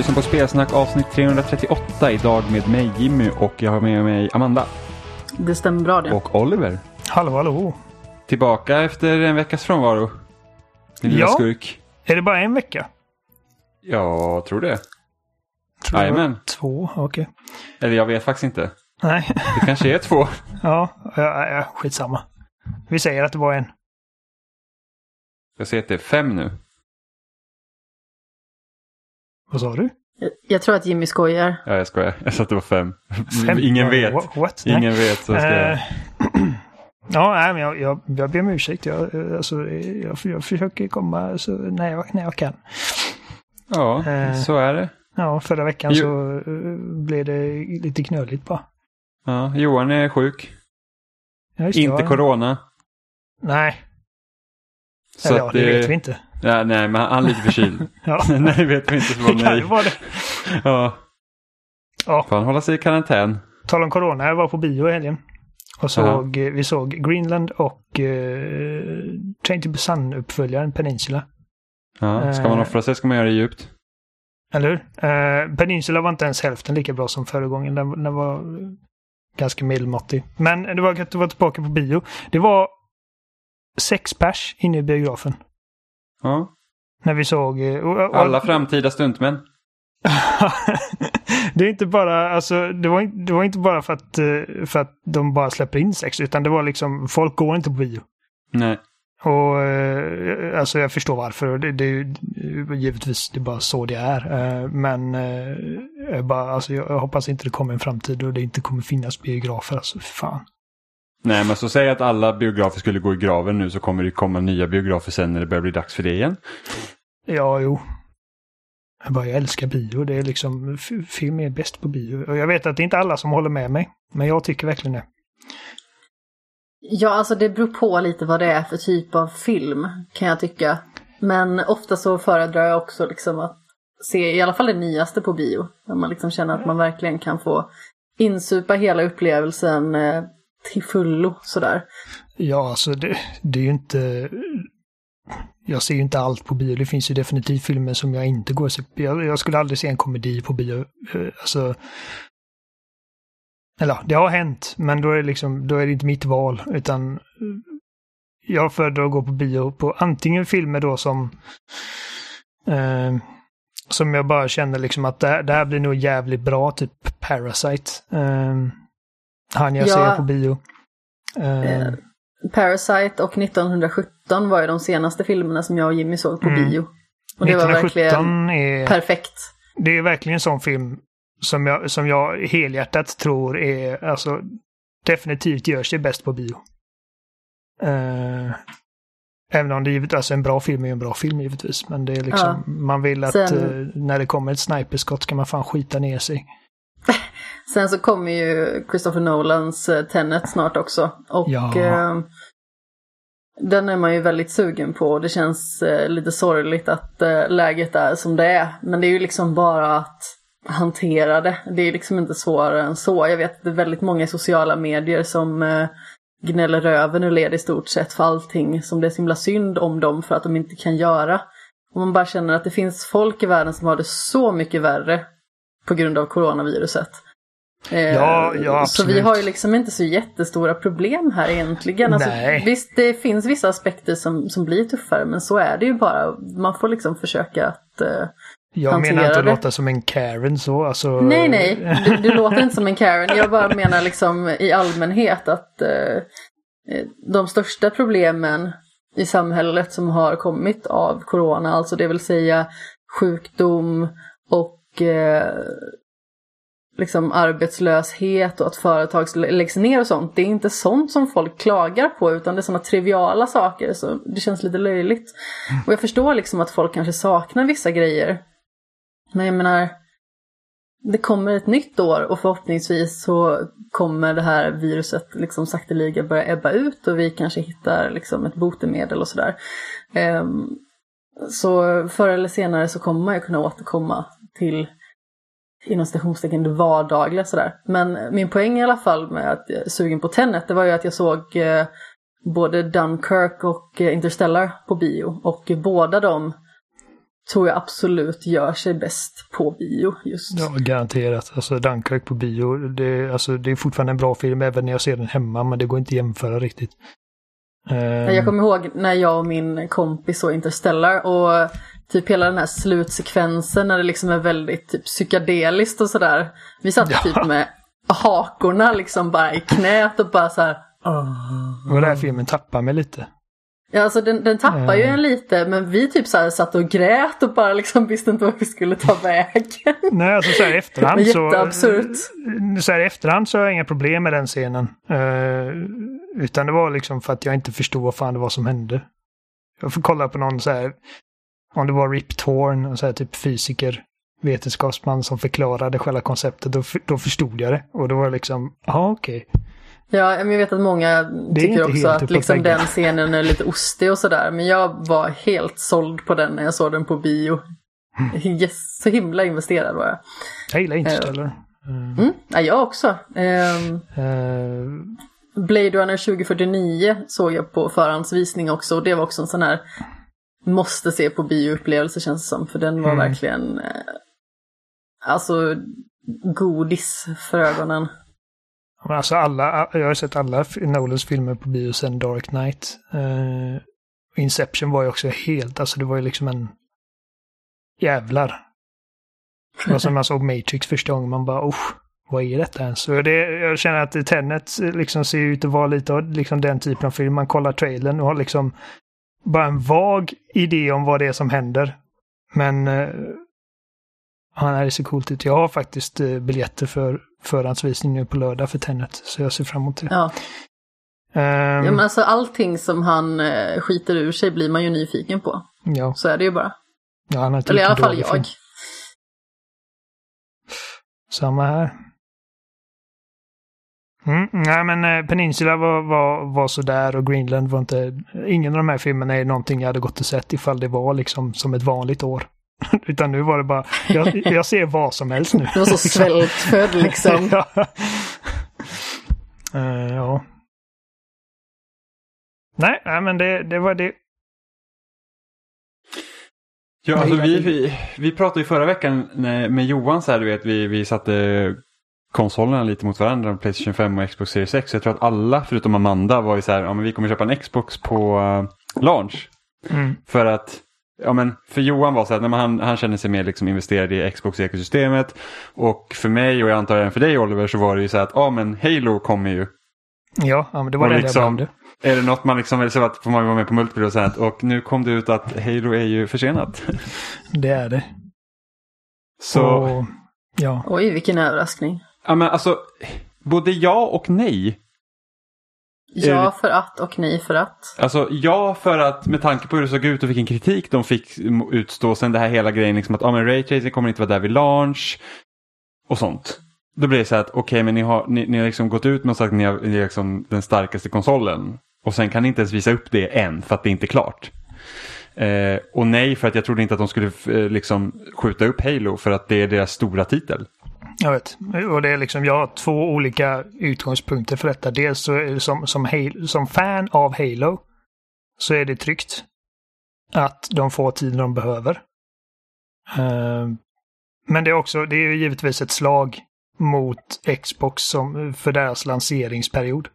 Du lyssnar på Spelsnack avsnitt 338 idag med mig Jimmy och jag har med mig Amanda. Det stämmer bra det. Och Oliver. Hallå, hallå. Tillbaka efter en veckas frånvaro. Din lilla Ja. skurk. Är det bara en vecka? Jag tror det. Tror. Jajamän. Två, okej. Eller jag vet faktiskt inte. Nej, Det kanske är två. ja, ja, ja, skitsamma. Vi säger att det var en. Jag ser att det är fem nu. Vad sa du? Jag- Jag tror att Jimmy skojar. Ja, jag skojar. Jag sa att det var fem. Fem? Ingen vet. What? What? Ingen vet. Så ska jag... Eh, ja, nej, men jag, jag, jag ber om ursäkt. Jag, eh, alltså, jag, jag försöker komma så när, jag, när jag kan. Ja, eh. så är det. Ja, förra veckan Jo. så eh, blev det lite knöligt bara. Ja, Johan är sjuk. Ja, det, Inte ja. corona. Nej, Så eller ja, att det vet vi inte. Ja, nej, men han är lite förkyld. Ja, nej, vet vi inte. Så var det kan ju vara det. Ja, Ja, får han hålla sig i karantän. Tal om corona, jag var på bio i helgen. Och såg, vi såg Greenland och eh, Train to Busan-uppföljaren Peninsula. Ja, ska man Eh. offra sig ska man göra det djupt. Eller hur? Eh, Peninsula var inte ens hälften lika bra som förra gången. Den, den var eh, ganska medelmåttig. Men det var gött att vara tillbaka på bio. Det var sex pers inne i biografen. Ja. När vi såg... eh, Och, och, Alla framtida stuntmän. det är inte bara, alltså, det var, inte- det var inte bara för att, eh, för att de bara släpper in sex, utan det var liksom, folk går inte på bio. Nej. Och eh, alltså jag förstår varför. och Det, det är ju givetvis det är bara så det är. Men jag, bara, alltså, jag, hoppas inte det kommer en framtid då det inte kommer finnas biografer. Alltså fan. Nej, men så säg att alla biografer skulle gå i graven nu så kommer det komma nya biografer sen när det börjar bli dags för det igen. Ja, jo. Jag, bara, jag älskar bio. Det är liksom, film är bäst på bio. Och jag vet att det är inte alla som håller med mig. Men jag tycker verkligen det. Ja, alltså det beror på lite vad det är för typ av film, kan jag tycka. Men ofta så föredrar jag också liksom att se i alla fall det nyaste på bio. Där man liksom känner att man verkligen kan få insupa hela upplevelsen eh, till fullo sådär. Ja, alltså det, det är ju inte... Jag ser ju inte allt på bio. Det finns ju definitivt filmer som jag inte går och ser. Jag, jag skulle aldrig se en komedi på bio. Eh, alltså... Eller det har hänt, men då är det liksom, då är det inte mitt val, utan eh, jag föredrar att gå på bio på antingen filmer då som eh, som jag bara känner liksom att det, här- det här blir nog jävligt bra, typ Parasite. Eh, han jag Ja. ser på bio. Eh, Eh, Parasite och 1917 var ju de senaste filmerna som jag och Jimmy såg på Mm. bio. Och det var verkligen 1917 är, perfekt. det är verkligen en sån film som jag, som jag helhjärtat tror är, alltså definitivt gör sig bäst på bio. Eh, även om det givetvis, alltså en bra film är en bra film givetvis, men det är liksom, man vill att Sen- eh, när det kommer ett sniperskott ska man fan skita ner sig. Sen så kommer ju Christopher Nolans eh, Tenet snart också. Och Ja. eh, den är man ju väldigt sugen på. Det känns eh, lite sorgligt att eh, läget är som det är. Men det är ju liksom bara att hantera det. Det är liksom inte svårare än så. Jag vet att det är väldigt många sociala medier som eh, gnäller röven ur led i stort sett för allting som det är så himla synd om dem för att de inte kan göra. Och man bara känner att det finns folk i världen som har det så mycket värre på grund av coronaviruset. Eh, Ja, ja, så vi har ju liksom inte så jättestora problem här egentligen. Alltså, Nej. visst, det finns vissa aspekter som, som blir tuffare, men så är det ju bara. Man får liksom försöka att... Eh, Jag menar inte att låta som en Karen så, alltså. nej, nej, du, du låter inte som en Karen. Jag bara menar liksom i allmänhet att eh, de största problemen i samhället som har kommit av corona, alltså det vill säga sjukdom och eh, liksom arbetslöshet och att företag läggs ner och sånt. Det är inte sånt som folk klagar på utan det är sådana triviala saker så det känns lite löjligt. Och jag förstår liksom att folk kanske saknar vissa grejer. Men jag menar, det kommer ett nytt år och förhoppningsvis så kommer det här viruset liksom sakteliga börja ebba ut och vi kanske hittar liksom ett botemedel och sådär. Ehm, så förr eller senare så kommer man ju kunna återkomma till inom stationstecken det vardagliga sådär. Men min poäng i alla fall med att jag är sugen på Tenet, det var ju att jag såg eh, både Dunkirk och eh, Interstellar på bio. Och båda de tror jag absolut gör sig bäst på bio just. Ja, garanterat. Alltså Dunkirk på bio, det, alltså, det är fortfarande en bra film även när jag ser den hemma, men det går inte att jämföra riktigt. Um... Jag kommer ihåg när jag och min kompis såg Interstellar och typ hela den här slutsekvensen när det liksom är väldigt typ psykedeliskt och sådär. Vi satt ja. typ med hakorna liksom bara i knät och bara så här. Oh. Och den här filmen tappar mig lite. Ja, alltså den, den tappar ju en lite, men vi typ så här satt och grät och bara liksom visste inte vart vi skulle ta vägen. Nej, alltså så här i efterhand så... Jätteabsurt. Så här i efterhand så har jag inga problem med den scenen. Uh, utan det var liksom för att jag inte förstod vad fan det var som hände. Jag får kolla på någon så här, om det var Rip Torn, så här typ fysiker, vetenskapsman som förklarade själva konceptet, då, då förstod jag det. Och då var det liksom, ja okej. Okay. Ja, jag vet att många tycker också att liksom den scenen är lite ostig och sådär. Men jag var helt såld på den när jag såg den på bio. Mm. Yes, så himla investerad var jag. Jag gillar Interstellar. Uh, mm, ja, jag också. Um, uh, Blade Runner 2049 såg jag på förhandsvisning också. Och det var också en sån här måste se på bioupplevelse känns det som. För den var mm. verkligen alltså godis för ögonen. Alltså alla, jag har sett alla Nolans filmer på bio sen Dark Knight. Uh, Inception var ju också helt, alltså det var ju liksom en jävlar. Det var som man såg Matrix första gången, man bara usch, vad är detta ens? Så det, jag känner att Tenet liksom ser ut att vara lite av liksom den typen av film. Man kollar trailern och har liksom bara en vag idé om vad det är som händer. Men uh, han är så coolt ut. Jag har faktiskt uh, biljetter för förhandsvisning nu på lördag för Tenet. Så jag ser fram emot det. Ja. Um, ja men alltså allting som han eh, skiter ur sig blir man ju nyfiken på. Ja. Så är det ju bara. Ja, han Eller i alla fall jag. Film. Samma här. Mm, nej men eh, Peninsula var, var, var sådär och Greenland var inte... Ingen av de här filmerna är någonting jag hade gått och sett ifall det var liksom som ett vanligt år. Utan nu var det bara, jag, jag ser vad som helst nu. Du var så svältfödd liksom. ja. Uh, ja. Nej, nej, men det, det var det. Ja, alltså vi, vi, vi pratade ju förra veckan med Johan så här, du vet, vi, vi satte konsolerna lite mot varandra, Playstation 5 och Xbox Series X. Jag tror att alla, förutom Amanda, var ju så här, ja men vi kommer köpa en Xbox på uh, launch. Mm. För att Ja men för Johan var så att han, han kände sig mer liksom investerad i Xbox-ekosystemet. Och för mig och jag antar även för dig Oliver så var det ju så att ja men Halo kommer ju. Ja, ja men det var och det liksom, jag glömde. Är det något man liksom vill säga att får man vara med på multiplayer och nu kom det ut att Halo är ju försenat. Det är det. Så. Och, ja. Oj vilken överraskning. Ja men alltså både ja och nej. Ja för att och nej för att. Alltså ja för att med tanke på hur det såg ut och vilken kritik de fick utstå sen det här hela grejen liksom att ah, men Ray Tracing kommer inte vara där vid launch och sånt. Då blir det så att okej okay, men ni har, ni, ni har liksom gått ut med och sagt att ni har, ni är liksom den starkaste konsolen. Och sen kan ni inte ens visa upp det än för att det inte är klart. Eh, och nej för att jag trodde inte att de skulle eh, liksom skjuta upp Halo för att det är deras stora titel. Jag vet. Och det är liksom, jag har två olika utgångspunkter för detta. Dels så är det som, som, Halo, som fan av Halo så är det tryggt att de får tiden de behöver. Uh, men det är också, det är ju givetvis ett slag mot Xbox som, för deras lanseringsperiod.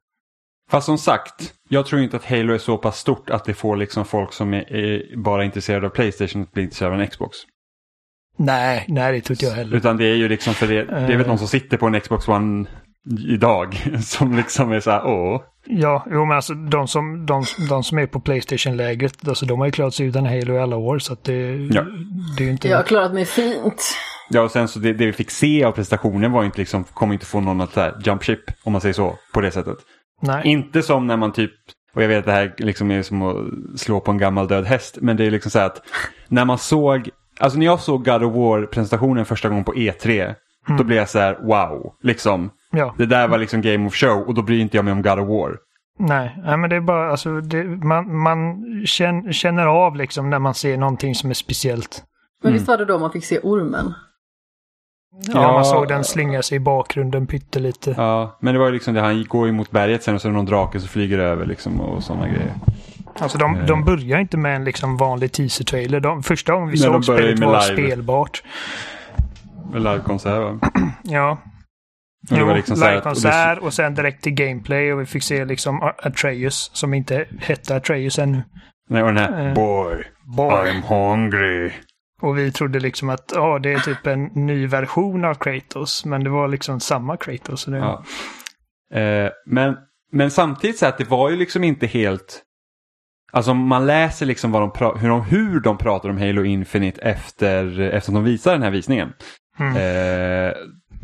Fast som sagt, jag tror inte att Halo är så pass stort att det får liksom folk som är, är bara intresserade av Playstation att bli intresserade av en Xbox. Nej, nej det tror inte jag heller. Utan det är ju liksom för det, det är väl uh, någon som sitter på en Xbox One idag som liksom är så här, åh. Ja, jo men alltså de som, de, de som är på Playstation-lägret, alltså de har ju klarat sig utan Halo i alla år så att det, ja. det är ju inte... Jag har klarat mig fint. Ja, och sen så det, det vi fick se av prestationen var inte liksom, kommer inte få någon att så här, jump ship, om man säger så, på det sättet. Nej. Inte som när man typ, och jag vet att det här liksom är som att slå på en gammal död häst, men det är liksom så här att när man såg Alltså när jag såg God of War-presentationen första gången på E3, mm. då blev jag så här wow, liksom. Ja. Det där var liksom Game of Show och då bryr inte jag mig om God of War. Nej, nej men det är bara alltså, det, man, man känner av liksom när man ser någonting som är speciellt. Men visst var det då man fick se ormen? Ja, ja, man såg den slinga sig i bakgrunden pyttelite. Ja, men det var ju liksom det, han går ju mot berget sen och så är det någon drake som flyger över liksom och sådana grejer. Alltså de, Eh. de börjar inte med en liksom vanlig teaser-trailer. De, första gången vi Nej, såg spelet var live. spelbart. Med livekonsert va? Ja, Och jo, liksom livekonsert och sen direkt till gameplay och vi fick se liksom Atreus som inte hette Atreus ännu. Nej, och den här Eh. Boy, Boy. I'm hungry. Och vi trodde liksom att ja, det är typ en ny version av Kratos. Men det var liksom samma Kratos. Så det... Ja. Eh, men, men samtidigt så att det var ju liksom inte helt... Alltså man läser liksom vad de hur, de, hur de pratar om Halo Infinite efter, efter att de visar den här visningen. Mm. Eh,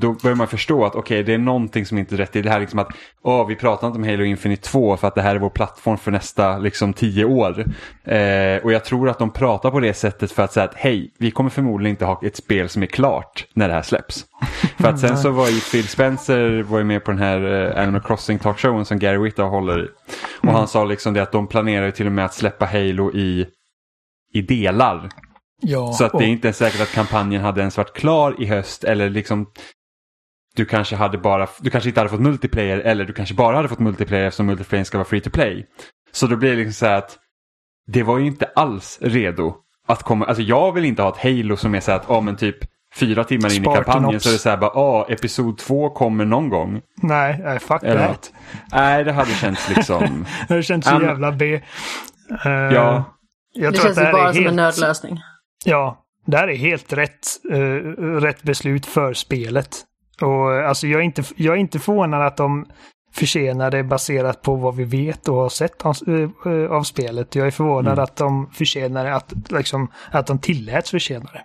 då börjar man förstå att okej, det är någonting som inte är rätt i det här. Liksom att åh, vi pratar inte om Halo Infinite 2 för att det här är vår plattform för nästa liksom, tio år. Eh, och jag tror att de pratar på det sättet för att säga att hej, vi kommer förmodligen inte ha ett spel som är klart när det här släpps. för att sen så var ju Phil Spencer var ju med på den här eh, Animal Crossing talkshowen som Gary Whitta håller i. Och han sa liksom det att de planerar till och med att släppa Halo i, i delar. Ja, Så att det är inte säkert att kampanjen hade ens varit klar i höst eller liksom du kanske, hade bara, du kanske inte hade fått multiplayer eller du kanske bara hade fått multiplayer eftersom multiplayer ska vara free to play. Så då blir det liksom så här att det var ju inte alls redo att komma. Alltså jag vill inte ha ett Halo som är så här att, ja men typ fyra timmar in i Spartan kampanjen Ops. så är det så här bara, ja episod två kommer någon gång. Nej, nej, fuck Eller that. Nej, det hade känts liksom, Det känns så Um, jävla B. Eh, ja. Jag Det tror känns att det bara är som helt, en nödlösning. Ja, det här är helt rätt, eh, rätt beslut för spelet. Och eh, alltså jag är, inte, jag är inte förvånad att de försenar det baserat på vad vi vet och har sett av, eh, av spelet. Jag är förvånad Mm. att de försenar det, att, liksom, att de tilläts försena det.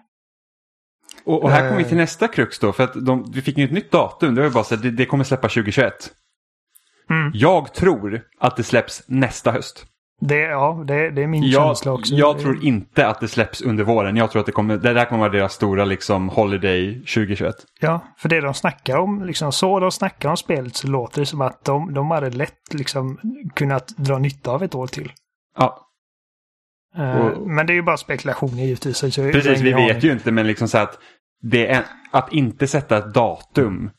Och, och här kommer vi till nästa krux då, för att de, vi fick ju ett nytt datum. Det var ju bara så att det, det kommer släppa 2021. Mm. Jag tror att det släpps nästa höst. Det, ja, det, det är min Jag, känsla också. jag tror inte att det släpps under våren. Jag tror att det, kommer, det där kommer vara deras stora liksom, holiday 2021. Ja, för det de snackar om, liksom så de snackar om spelet så låter det som att de, de hade lätt liksom kunnat dra nytta av ett år till. Ja, Och- Men det är ju bara spekulationer givetvis. Precis. Vi vet ju inte, men liksom så att, det är, att inte sätta ett datum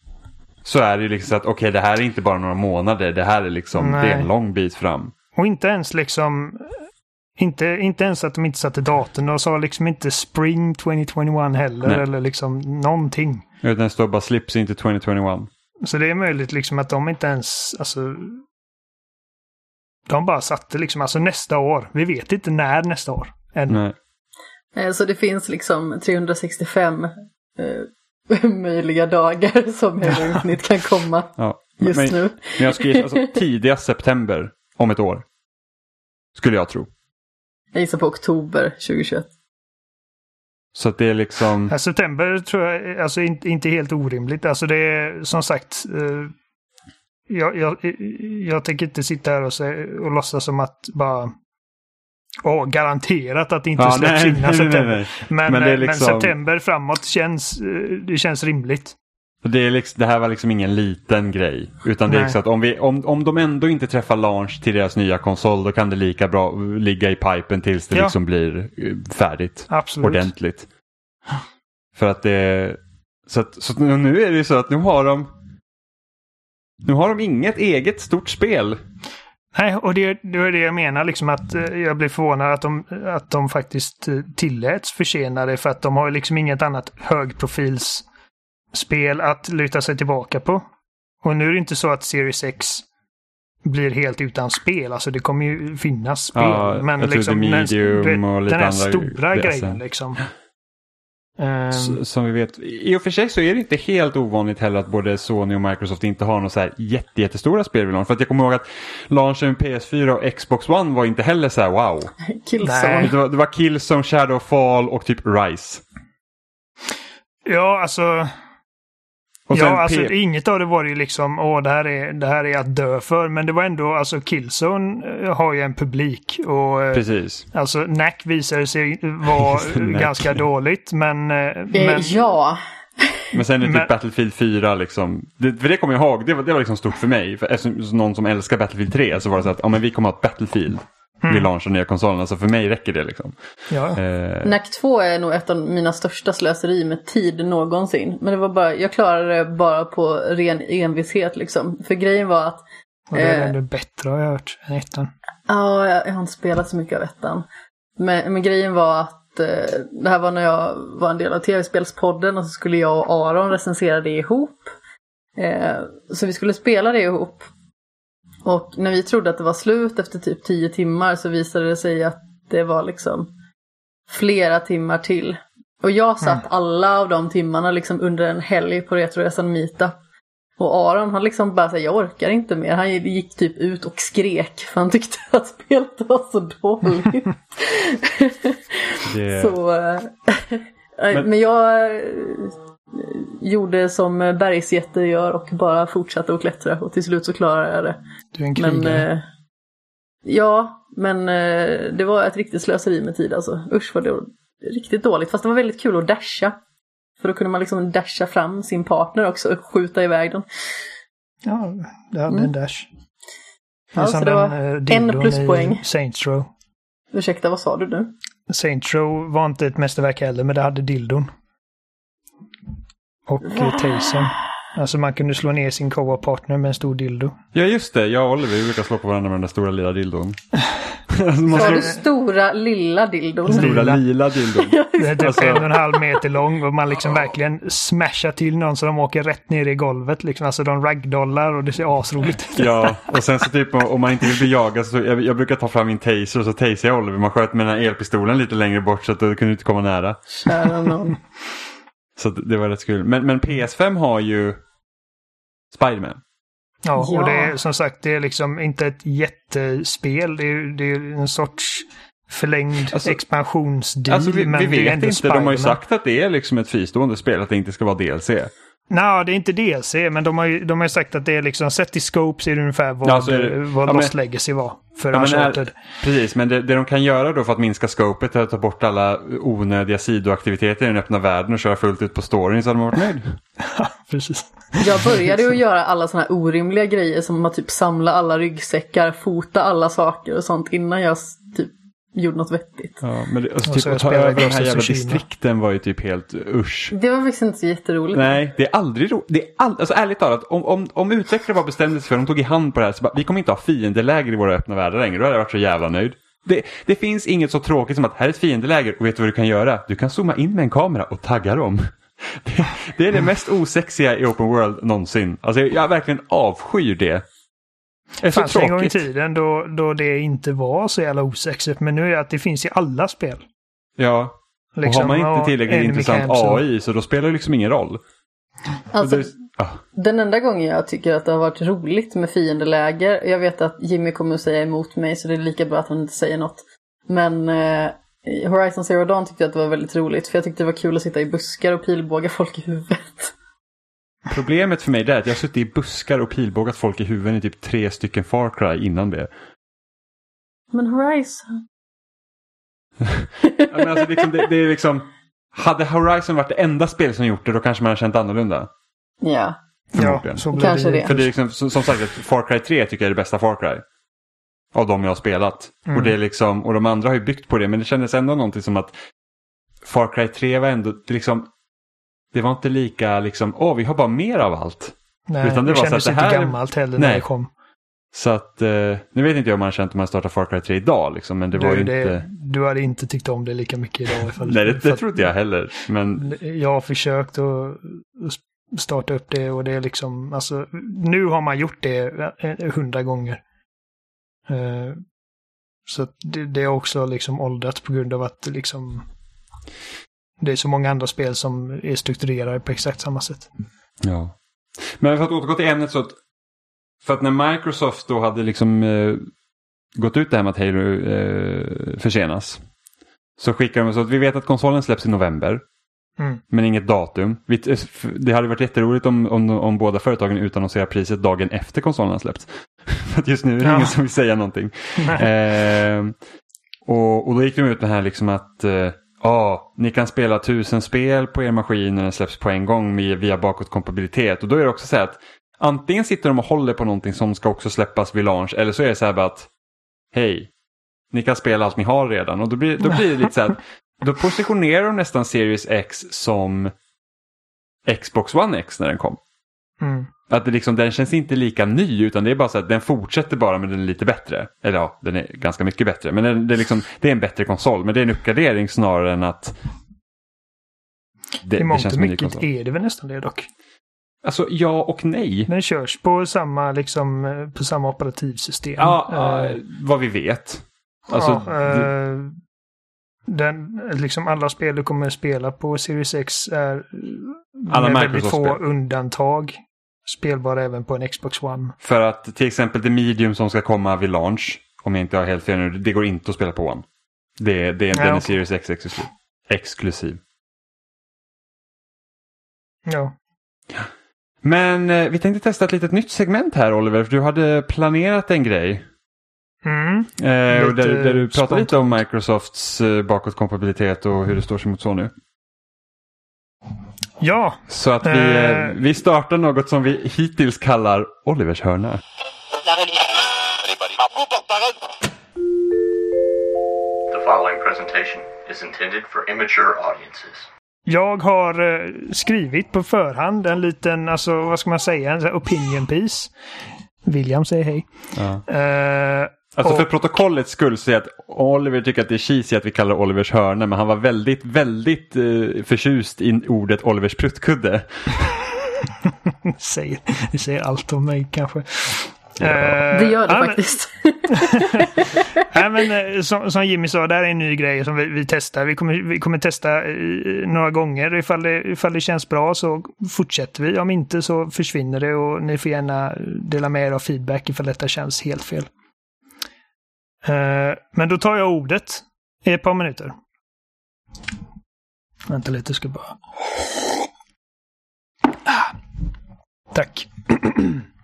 så är det ju liksom så att okej, det här är inte bara några månader. Det här är liksom, det är en lång bit fram. Och inte ens liksom... Inte, inte ens att de inte satte datum. De sa liksom inte Spring 2021 heller. Nej. Eller liksom någonting. Utan det står bara slips into 2021. Så det är möjligt liksom att de inte ens... Alltså, de bara satte liksom alltså nästa år. Vi vet inte när nästa år. Än. Nej. Så det finns liksom 365 eh, möjliga dagar som Infinite kan komma Ja. just men, nu. Men jag skulle alltså tidigast september om ett år. Skulle jag tro. Jag gissar på oktober 2021. Så att det är liksom... Ja, september tror jag alltså inte, inte helt orimligt. Alltså det är som sagt. Eh, jag, jag, jag tänker inte sitta här och, se, och låtsas som att bara... Åh, garanterat att det inte Ja, släpps nej, innan nej, nej, september. nej. Men, Men är eh, men liksom- september framåt känns, eh, det känns rimligt. Det, är liksom, det här var liksom ingen liten grej. Utan det är Nej. liksom att om, vi, om, om de ändå inte träffar launch till deras nya konsol då kan det lika bra ligga i pipen tills det Ja. liksom blir eh, färdigt. Absolut. Ordentligt. För att det... Så, att, så att nu är det ju så att nu har de... Nu har de inget eget stort spel. Nej, och det, det är det jag menar, liksom att eh, jag blir förvånad att de, att de faktiskt eh, tilläts försena det för att de har liksom inget annat högprofilsspel att luta sig tillbaka på. Och nu är det inte så att Series X blir helt utan spel, alltså det kommer ju finnas spel. Ja, men liksom The den, Medium och lite den här stora grejer grejen sen. liksom. S- Som vi vet, i och för sig så är det inte helt ovanligt heller att både Sony och Microsoft inte har några så här jätte, jättestora spel vid launch. För att jag kommer ihåg att launchen PS4 och Xbox One var inte heller så här wow. Killzone. Nej. Det var, det var Killzone, Shadowfall och typ Rise. ja, alltså ja, alltså P- inget av det var ju liksom, åh, det här, är, det här är att dö för. Men det var ändå, alltså Killzone eh, har ju en publik. Och eh, Precis. alltså Knack visade sig vara ganska dåligt. Men, Eh, men Ja, Men sen är det typ Men- Battlefield 4 liksom. Det, för det kommer jag ihåg, det var, det var liksom stort för mig. För eftersom någon som älskar Battlefield 3 så var det så att ja, men vi kommer ha ett Battlefield vid launch av nya konsolen. Alltså för mig räcker det liksom. ja. Eh, NAC 2 är nog ett av mina största slöseri med tid någonsin. Men det var bara, jag klarade det bara på ren envishet liksom. För grejen var att Och det är Eh. bättre har jag hört än ettan. Ja, jag, jag har inte spelat så mycket av ettan. Men, men grejen var att eh, det här var när jag var en del av tv-spelspodden och så skulle jag och Aron recensera det ihop. Eh, så vi skulle spela det ihop. Och när vi trodde att det var slut efter typ tio timmar så visade det sig att det var liksom flera timmar till. Och jag satt alla av de timmarna liksom under en helg på Retroresan Meetup. Och Aron han liksom bara säger jag orkar inte mer. Han gick typ ut och skrek för han tyckte att spelet var så dåligt. Det, så, eh, Men- men, jag gjorde som bergsjätter gör och bara fortsatte att klättra och till slut så klarade jag det. Du är en Men krigare. eh, ja, men eh, det var ett riktigt slöseri med tid alltså. Usch vad det var riktigt dåligt. Fast det var väldigt kul att dasha. För då kunde man liksom dasha fram sin partner också och skjuta iväg den. Ja, det hade Mm. en dash. Det är Ja, som så det var eh, en pluspoäng. Saints Row. Ursäkta, vad sa du nu? Saints Row var inte ett mästerverk heller, men det hade dildon. Och eh, tasern. Alltså man kunde slå ner sin co-op-partner med en stor dildo. ja just det, jag och Oliver vi brukar slå på varandra med den där stora lilla dildon. alltså, man slår, du stora lilla dildon? stora Lila. lila dildon. Det är typ Alltså- en och en halv meter lång och man liksom verkligen smashar till någon så de åker rätt ner i golvet. Liksom. Alltså de ragdollar och det ser asroligt ut. Ja, och sen så typ om man inte vill bli jagad så jag, jag brukar ta fram min taser och så taser jag Oliver. Man sköt med den här elpistolen lite längre bort så att då kunde du inte komma nära. Kära någon. Så det var rätt kul. Men, men PS5 har ju Spiderman. Ja, och Ja. det är som sagt det är liksom inte ett jättespel. Det är, det är en sorts förlängd Alltså- expansionsdeal. Alltså vi, men vi det är vet inte, de har ju sagt att det är liksom ett fristående spel, att det inte ska vara DLC. Nej, det är inte DLC, men de har ju, de har ju sagt att det är liksom, sett i scope så är det ungefär vad, Ja, så är det. vad Ja, Lost men- Legacy var för Ja, Uncharted. Precis, men det, det de kan göra då för att minska scopet är att ta bort alla onödiga sidoaktiviteter i den öppna världen och köra fullt ut på storyn så hade man varit nöjd. Precis. Jag började ju göra alla såna här orimliga grejer som att typ samla alla ryggsäckar, fota alla saker och sånt innan jag gjorde något vettigt. Ja, men det, alltså, typ så att ta över de här jävla distrikten var ju typ helt usch. Det var faktiskt inte så jätteroligt. Nej, det är aldrig roligt. Det är all... alltså, ärligt talat, om, om, om utvecklare bara bestämde sig för, de tog i hand på det här, så bara, vi kommer inte ha fiendeläger i våra öppna världar längre, då hade jag varit så jävla nöjd. Det, det finns inget så tråkigt som att här är ett fiendeläger och vet du vad du kan göra? Du kan zooma in med en kamera och tagga dem. Det, det är det mest osexiga i open world någonsin. Alltså jag, jag verkligen avskyr det. Det fanns en gång i tiden då, då det inte var så jävla osexigt, men nu är det att det finns i alla spel. Ja, och Liksom, har man inte och tillräckligt intressant och- AI så då spelar det liksom ingen roll. Alltså, Och det- ah. den enda gången jag tycker att det har varit roligt med fiendeläger, jag vet att Jimmy kommer att säga emot mig så det är lika bra att han inte säger något. Men eh, Horizon Zero Dawn tyckte jag att det var väldigt roligt för jag tyckte det var kul att sitta i buskar och pilbåga folk i huvudet. Problemet för mig är att jag har suttit i buskar och pilbågat folk i huvudet i typ tre stycken Far Cry innan det. Men Horizon... Ja, men alltså, liksom, det, det är liksom, hade Horizon varit det enda spel som gjort det då kanske man hade känt annorlunda. Ja. Förmodligen. Ja, så blir Kanske det. det. För det är liksom, som, som sagt, att Far Cry 3 tycker jag är det bästa Far Cry. Av de jag har spelat. Mm. Och, det är liksom, och de andra har ju byggt på det men det kändes ändå någonting som att Far Cry 3 var ändå liksom det var inte lika liksom, åh vi har bara mer av allt. Nej, Utan det det var så kändes att det inte här- gammalt heller Nej. när det kom. Så att, eh, nu vet inte jag om man har känt om man startar Far Cry 3 idag liksom, men det var Du, ju det, inte... du hade inte tyckt om det lika mycket idag. Ifall, Nej, det, det tror inte jag heller. Men Jag har försökt att starta upp det och det är liksom, alltså, nu har man gjort det eh, hundra gånger. Eh, Så det, det är också liksom åldrats på grund av att liksom det är så många andra spel som är strukturerade på exakt samma sätt. Ja. Men för att återgå till ämnet så att för att när Microsoft då hade liksom eh, gått ut det här med att Halo eh, försenas. Så skickar de så att vi vet att konsolen släpps i november. Mm. Men inget datum. Eh, det hade varit jätteroligt om, om, om båda företagen utannonserar priset dagen efter konsolen har släppts. för att just nu är det Ja. ingen som vill säga någonting. Eh, och, och då gick de ut med här liksom att eh, ja, ni kan spela tusen spel på er maskin när den släpps på en gång via bakåtkompatibilitet. Och då är det också så här att antingen sitter de och håller på någonting som ska också släppas vid launch eller så är det så här bara att hej, ni kan spela allt ni har redan. Och då blir, då blir det lite så här att då positionerar de nästan Series X som Xbox One X när den kom. Mm. Att det liksom, den känns inte lika ny utan det är bara så att den fortsätter bara men den är lite bättre. Eller ja, den är ganska mycket bättre. Men den, det, är liksom, det är en bättre konsol. Men det är en uppgradering snarare än att det, I mångt och mycket är det väl nästan det dock. Alltså ja och nej. Den körs på samma, liksom, eh, på samma operativsystem. Ja, uh, vad vi vet. Alltså, ja, uh, den, liksom alla spel du kommer att spela på Series X är alla med väldigt få undantag spelbara även på en Xbox One. För att till exempel The Medium som ska komma vid launch, om jag inte har helt fel nu, det går inte att spela på One. Det, det, ja, den är Series X exklusiv. exklusiv. Ja. Men eh, vi tänkte testa ett litet nytt segment här Oliver, för du hade planerat en grej. Mm. Eh, där, där, du pratade lite om Microsofts eh, bakåtkompatibilitet och hur det står sig mot så nu. Ja. Så att vi, eh, vi startar något som vi hittills kallar Olivers hörna. The following presentation is intended for immature audiences. Jag har eh, skrivit på förhand en liten, alltså vad ska man säga, en opinion piece. William säger hej. Ja. Uh, alltså och... för protokollets skull så är att Oliver tycker att det är cheesy att vi kallar Olivers hörna men han var väldigt, väldigt uh, förtjust i ordet Olivers pruttkudde. säger, det säger allt om mig kanske. Ja. det gör det ja, faktiskt. Nej, men, eh, som, som, Jimmy sa, det här är en ny grej som vi, vi testar. Vi kommer, vi kommer testa eh, några gånger. Ifall det, ifall det känns bra så fortsätter vi. Om inte så försvinner det och ni får gärna dela med er av feedback ifall detta känns helt fel. Eh, men då tar jag ordet i ett par minuter. Vänta lite, ska bara... Ah. Tack.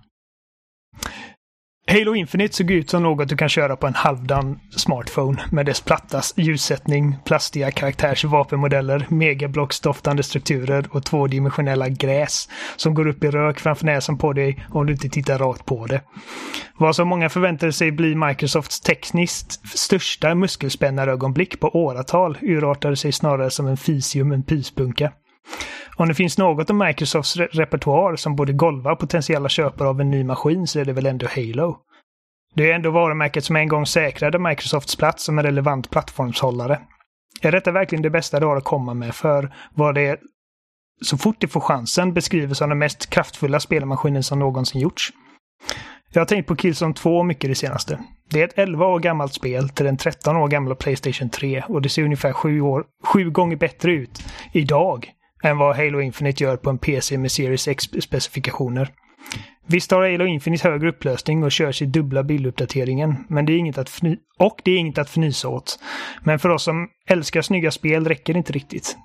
Halo Infinite såg ut som något du kan köra på en halvdan smartphone med dess platta ljussättning, plastiga karaktärs vapenmodeller, megablocksdoftande strukturer och tvådimensionella gräs som går upp i rök framför näsan på dig om du inte tittar rakt på det. Vad som många förväntade sig bli Microsofts tekniskt största muskelspännarögonblick på åratal urartade sig snarare som en fisium en pyspunka. Om det finns något av Microsofts re repertoar som borde golva potentiella köpare av en ny maskin så är det väl ändå Halo. Det är ändå varumärket som en gång säkrade Microsofts plats som en relevant plattformshållare. Är detta verkligen det bästa du har att komma med för vad det så fort det får chansen beskrivs som den mest kraftfulla spelmaskinen som någonsin gjorts? Jag har tänkt på Killzone 2 mycket det senaste. Det är ett 11 år gammalt spel till den 13 år gamla Playstation 3 och det ser ungefär 7, år, 7 gånger bättre ut idag än vad Halo Infinite gör på en PC med Series X-specifikationer. Visst har Halo Infinite högre upplösning och körs i dubbla bilduppdateringen, men det är inget att fny och det är inget att fnysa åt. Men för oss som älskar snygga spel räcker det inte riktigt.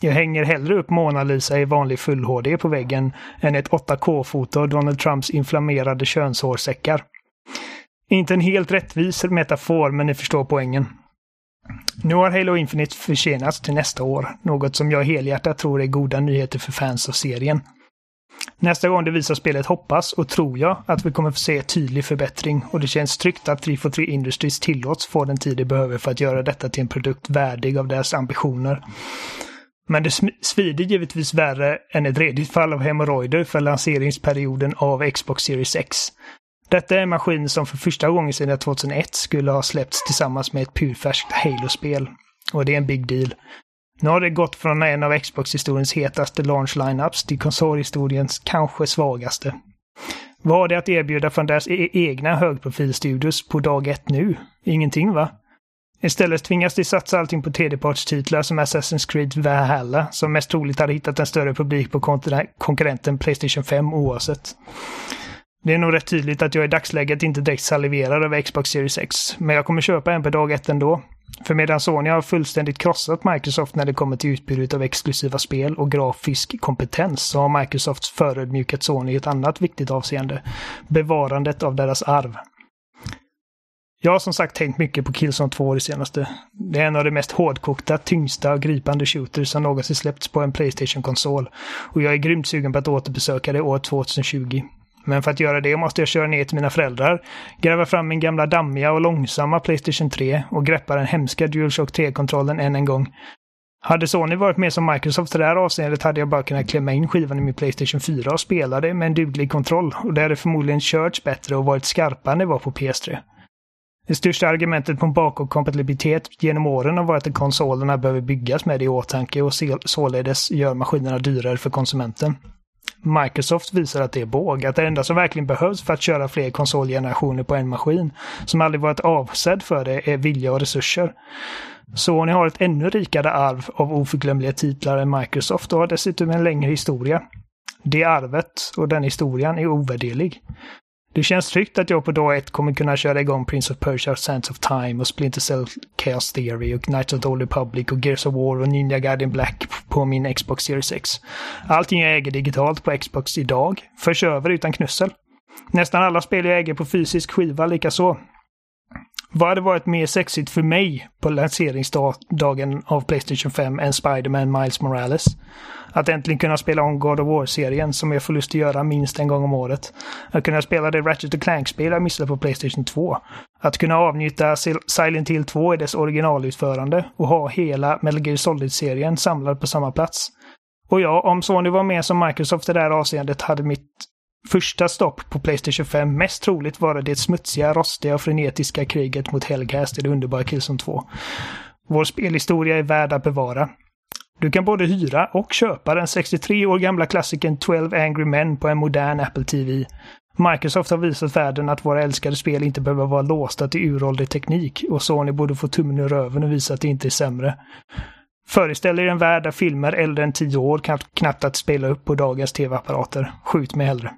Jag hänger hellre upp Mona Lisa i vanlig full HD på väggen än ett 8K-foto av Donald Trumps inflammerade könshårsäckar. Inte en helt rättvis metafor, men ni förstår poängen. Nu har Halo Infinite försenats till nästa år, något som jag helhjärtat tror är goda nyheter för fans av serien. Nästa gång det visar spelet hoppas och tror jag att vi kommer få se tydlig förbättring och det känns tryggt att 343 Industries tillåts få den tid de behöver för att göra detta till en produkt värdig av deras ambitioner. Men det svider givetvis värre än ett redigt fall av hemorrojder för lanseringsperioden av Xbox Series X. Detta är en maskin som för första gången sedan 2001 skulle ha släppts tillsammans med ett purfärskt Halo-spel. Och det är en big deal. Nu har det gått från en av Xbox-historiens hetaste launch lineups till konsolhistoriens kanske svagaste. Vad har det att erbjuda från deras e egna högprofilstudios på dag ett nu? Ingenting va? Istället tvingas de satsa allting på tredjepartstitlar som Assassin's Creed Valhalla, som mest troligt hade hittat en större publik på konkurrenten Playstation 5 oavsett. Det är nog rätt tydligt att jag i dagsläget inte direkt saliverar över Xbox Series X, men jag kommer köpa en på dag ett ändå. För medan Sony har fullständigt krossat Microsoft när det kommer till utbudet av exklusiva spel och grafisk kompetens så har Microsoft förödmjukat Sony i ett annat viktigt avseende. Bevarandet av deras arv. Jag har som sagt tänkt mycket på Killzone 2 det senaste. Det är en av de mest hårdkokta, tyngsta och gripande shooters som någonsin släppts på en Playstation-konsol. Och jag är grymt sugen på att återbesöka det år 2020. Men för att göra det måste jag köra ner till mina föräldrar, gräva fram min gamla dammiga och långsamma Playstation 3 och greppa den hemska DualShock 3-kontrollen än en gång. Hade Sony varit med som Microsoft i det här avseendet hade jag bara kunnat klämma in skivan i min Playstation 4 och spela det med en duglig kontroll. Och det hade förmodligen körts bättre och varit skarpare än det var på PS3. Det största argumentet på bakåtkompatibilitet genom åren har varit att konsolerna behöver byggas med det i åtanke och således gör maskinerna dyrare för konsumenten. Microsoft visar att det är båg, att det enda som verkligen behövs för att köra fler konsolgenerationer på en maskin, som aldrig varit avsedd för det, är vilja och resurser. Sony har ett ännu rikare arv av oförglömliga titlar än Microsoft och har dessutom en längre historia. Det arvet och den historien är ovärderlig. Det känns tryggt att jag på dag ett kommer kunna köra igång Prince of Persia, Sands of Time och Splinter Cell Chaos Theory och Knights of the Old Republic och Gears of War och Ninja Gaiden Black på min Xbox Series X. Allting jag äger digitalt på Xbox idag förs över utan knussel. Nästan alla spel jag äger på fysisk skiva likaså. Vad hade varit mer sexigt för mig på lanseringsdagen av Playstation 5 än Spiderman Miles Morales? Att äntligen kunna spela om God of War-serien som jag får lust att göra minst en gång om året. Att kunna spela det Ratchet Clank-spel jag missade på Playstation 2. Att kunna avnjuta Silent Hill 2 i dess originalutförande och ha hela Metal Gear Solid-serien samlad på samma plats. Och ja, om Sony var med som Microsoft i det här avseendet hade mitt första stopp på Playstation 5 mest troligt vara det smutsiga, rostiga och frenetiska kriget mot Hellcast i det underbara Killzone 2. Vår spelhistoria är värd att bevara. Du kan både hyra och köpa den 63 år gamla klassikern 12 Angry Men på en modern Apple TV. Microsoft har visat världen att våra älskade spel inte behöver vara låsta till uråldrig teknik och Sony borde få tummen ur röven och visa att det inte är sämre. Föreställ er en värld där filmer äldre än 10 år kan knappt att spela upp på dagens tv-apparater. Skjut mig hellre.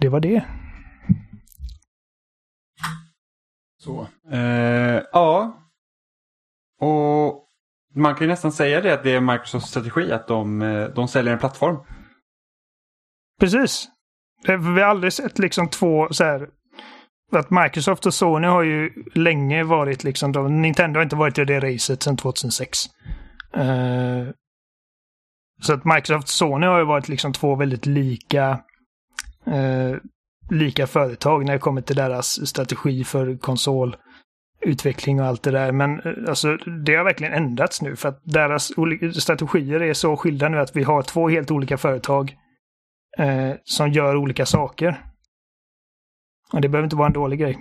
Det var det. Så. Eh, ja, och man kan ju nästan säga det att det är Microsofts strategi att de, eh, de säljer en plattform. Precis. Vi har aldrig sett liksom två så här att Microsoft och Sony har ju länge varit liksom, de, Nintendo har inte varit i det racet sedan 2006. Uh, eh, så att Microsoft och Sony har ju varit liksom två väldigt lika Eh, lika företag när det kommer till deras strategi för konsolutveckling och allt det där. Men eh, alltså, det har verkligen ändrats nu för att deras strategier är så skilda nu att vi har två helt olika företag eh, som gör olika saker. Och det behöver inte vara en dålig grej.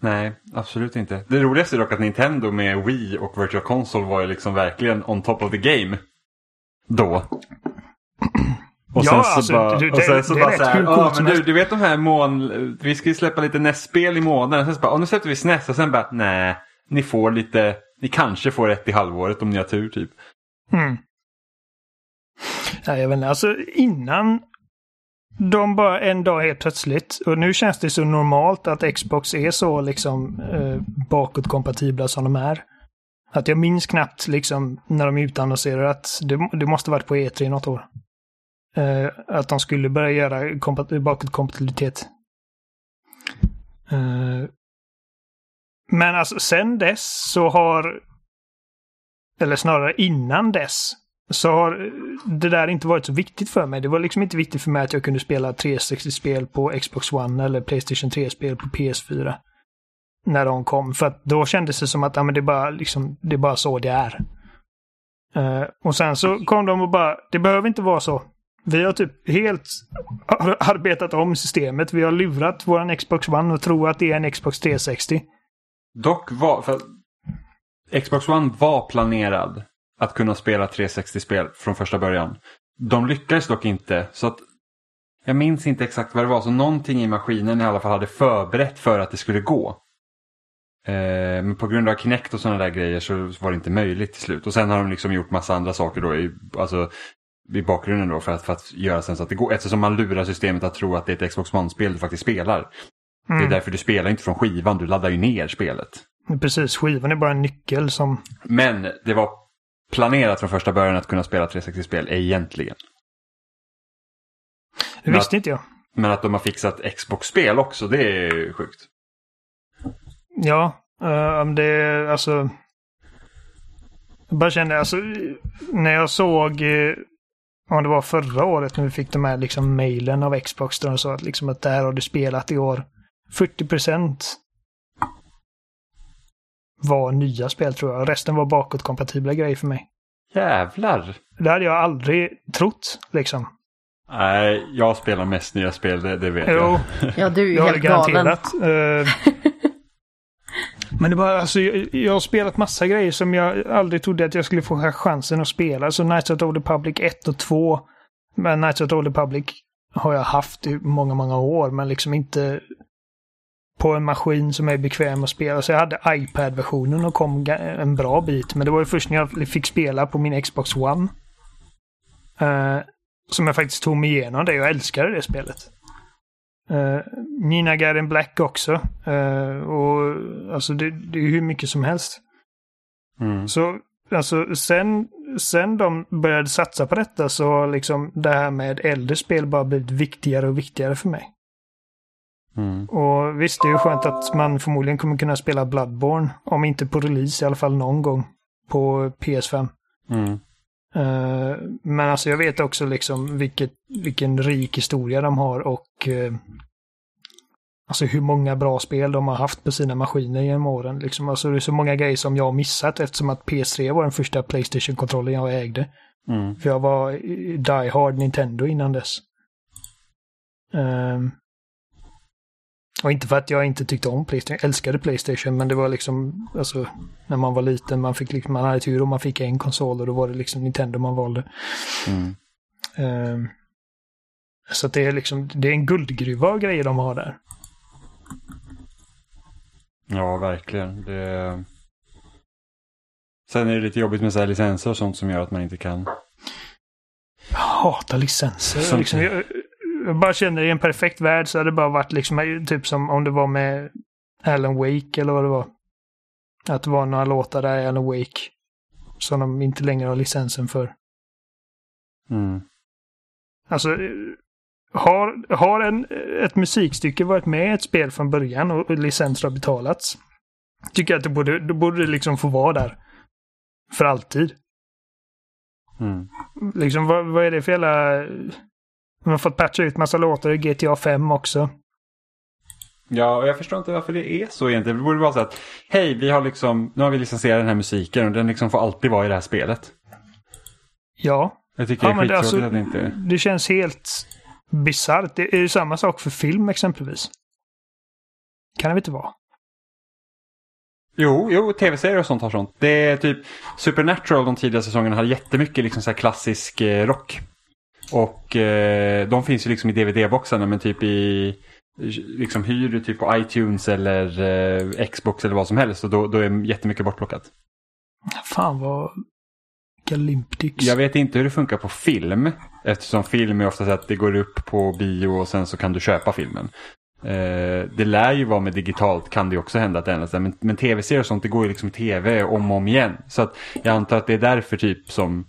Nej, absolut inte. Det roligaste är dock att Nintendo med Wii och Virtual Console var ju liksom verkligen on top of the game. Då. Och ja, sen alltså, bara, det, och sen så det bara så här, ja, men du, du vet de här mån... Vi ska ju släppa lite NES-spel i månaden. Sen så bara, nu släpper vi SNES och sen bara, nej, ni får lite, ni kanske får ett i halvåret om ni har tur typ. Mm. Ja, jag vet inte, alltså innan de bara en dag helt plötsligt, och nu känns det så normalt att Xbox är så liksom eh, bakåtkompatibla som de är. Att jag minns knappt liksom när de utannonserar att det, det måste varit på E3 något år eh, att de skulle börja göra bakåtkompatibilitet. Eh, men alltså sen dess så har, eller snarare innan dess, så har det där inte varit så viktigt för mig. Det var liksom inte viktigt för mig att jag kunde spela 360-spel på Xbox One eller Playstation 3-spel på PS4. När de kom. För att då kändes det som att ja, men det, är bara, liksom, det är bara så det är. Uh, och sen så kom de och bara, det behöver inte vara så. Vi har typ helt arbetat om systemet. Vi har lurat våran Xbox One och tror att det är en Xbox 360. Dock var, för Xbox One var planerad att kunna spela 360-spel från första början. De lyckades dock inte, så att jag minns inte exakt vad det var, så någonting i maskinen i alla fall hade förberett för att det skulle gå. Eh, men på grund av Kinect och sådana där grejer så var det inte möjligt till slut. Och sen har de liksom gjort massa andra saker då. Alltså i bakgrunden då för att, för att göra sen så att det går. Eftersom man lurar systemet att tro att det är ett Xbox One-spel du faktiskt spelar. Mm. Det är mm. därför du spelar inte från skivan, du laddar ju ner spelet. Precis, skivan är bara en nyckel som... Men det var planerat från första början att kunna spela 360-spel egentligen. Det visste att, inte jag. Men att de har fixat Xbox-spel också, det är sjukt. Ja, uh, det är alltså... Jag bara kände, alltså, när jag såg uh, om det var förra året när vi fick de här liksom mejlen av Xbox där de sa att, liksom att där har du spelat i år 40 procent var nya spel tror jag. Resten var bakåtkompatibla grejer för mig. Jävlar! Det hade jag aldrig trott liksom. Nej, jag spelar mest nya spel, det, det vet Jo, jag. Ja, du är ju det helt galen. garanterat. Men det var alltså, jag, jag har spelat massa grejer som jag aldrig trodde att jag skulle få chansen att spela. Så Knights of the Old Republic 1 och 2. Men Knights of the Old Republic har jag haft i många, många år. Men liksom inte på en maskin som är bekväm att spela. Så jag hade iPad-versionen och kom en bra bit. Men det var ju först när jag fick spela på min Xbox One. eh, som jag faktiskt tog mig igenom det. Jag älskade det spelet. Uh, Nina Garen Black också. Eh, och alltså det, det är hur mycket som helst. Mm. Så alltså sen, sen de började satsa på detta så har liksom det här med äldre spel bara blivit viktigare och viktigare för mig. Mm. Och visst, det är ju skönt att man förmodligen kommer kunna spela Bloodborne. Om inte på release i alla fall någon gång. På PS5. Mm. Eh, men alltså jag vet också liksom vilket, vilken rik historia de har och eh, alltså hur många bra spel de har haft på sina maskiner genom åren. Liksom, alltså det är så många grejer som jag har missat eftersom att PS3 var den första Playstation-kontrollen jag ägde. Mm. För jag var die hard Nintendo innan dess. Ehm, och inte för att jag inte tyckte om Playstation, jag älskade Playstation, men det var liksom, alltså, när man var liten, man, fick, liksom- man hade tur om man fick en konsol och då var det liksom Nintendo man valde. Mm. Ehm, så det är liksom, det är en guldgruva av grejer de har där. Ja, verkligen. Det... Sen är det lite jobbigt med så här licenser och sånt som gör att man inte kan. Jag hatar licenser. Som- Liksom, jag, jag bara känner i en perfekt värld så hade det bara varit liksom typ som om det var med Alan Wake eller vad det var. Att det var några låtar där i Alan Wake. Som de inte längre har licensen för. Mm. Alltså, har, har en, ett musikstycke varit med i ett spel från början och, och licens har betalats. Tycker jag att det borde, då borde det liksom få vara där. För alltid. Mm. Liksom vad, vad är det för jävla... De har fått patcha ut massa låtar i GTA 5 också. Ja, och jag förstår inte varför det är så egentligen. Det borde vara så att hej, vi har liksom, nu har vi licensierat den här musiken och den liksom får alltid vara i det här spelet. Ja. Jag tycker ja det är skittråkigt alltså, att det inte... det känns helt bisarrt. Det är ju samma sak för film exempelvis. Kan det väl inte vara? Jo, jo, tv-serier och sånt har sånt. Det är typ Supernatural de tidiga säsongerna hade jättemycket liksom så här klassisk eh, rock. Och eh, de finns ju liksom i DVD-boxarna men typ i liksom hyr du typ på iTunes eller eh, Xbox eller vad som helst och då, då är jättemycket bortplockat. Fan vad... Galimptyx. Jag vet inte hur det funkar på film eftersom film är ofta så att det går upp på bio och sen så kan du köpa filmen. Eh, det lär ju vara med digitalt kan det också hända att det ändras. Men, men tv-serier och sånt det går ju liksom i tv om och om igen. Så att jag antar att det är därför typ som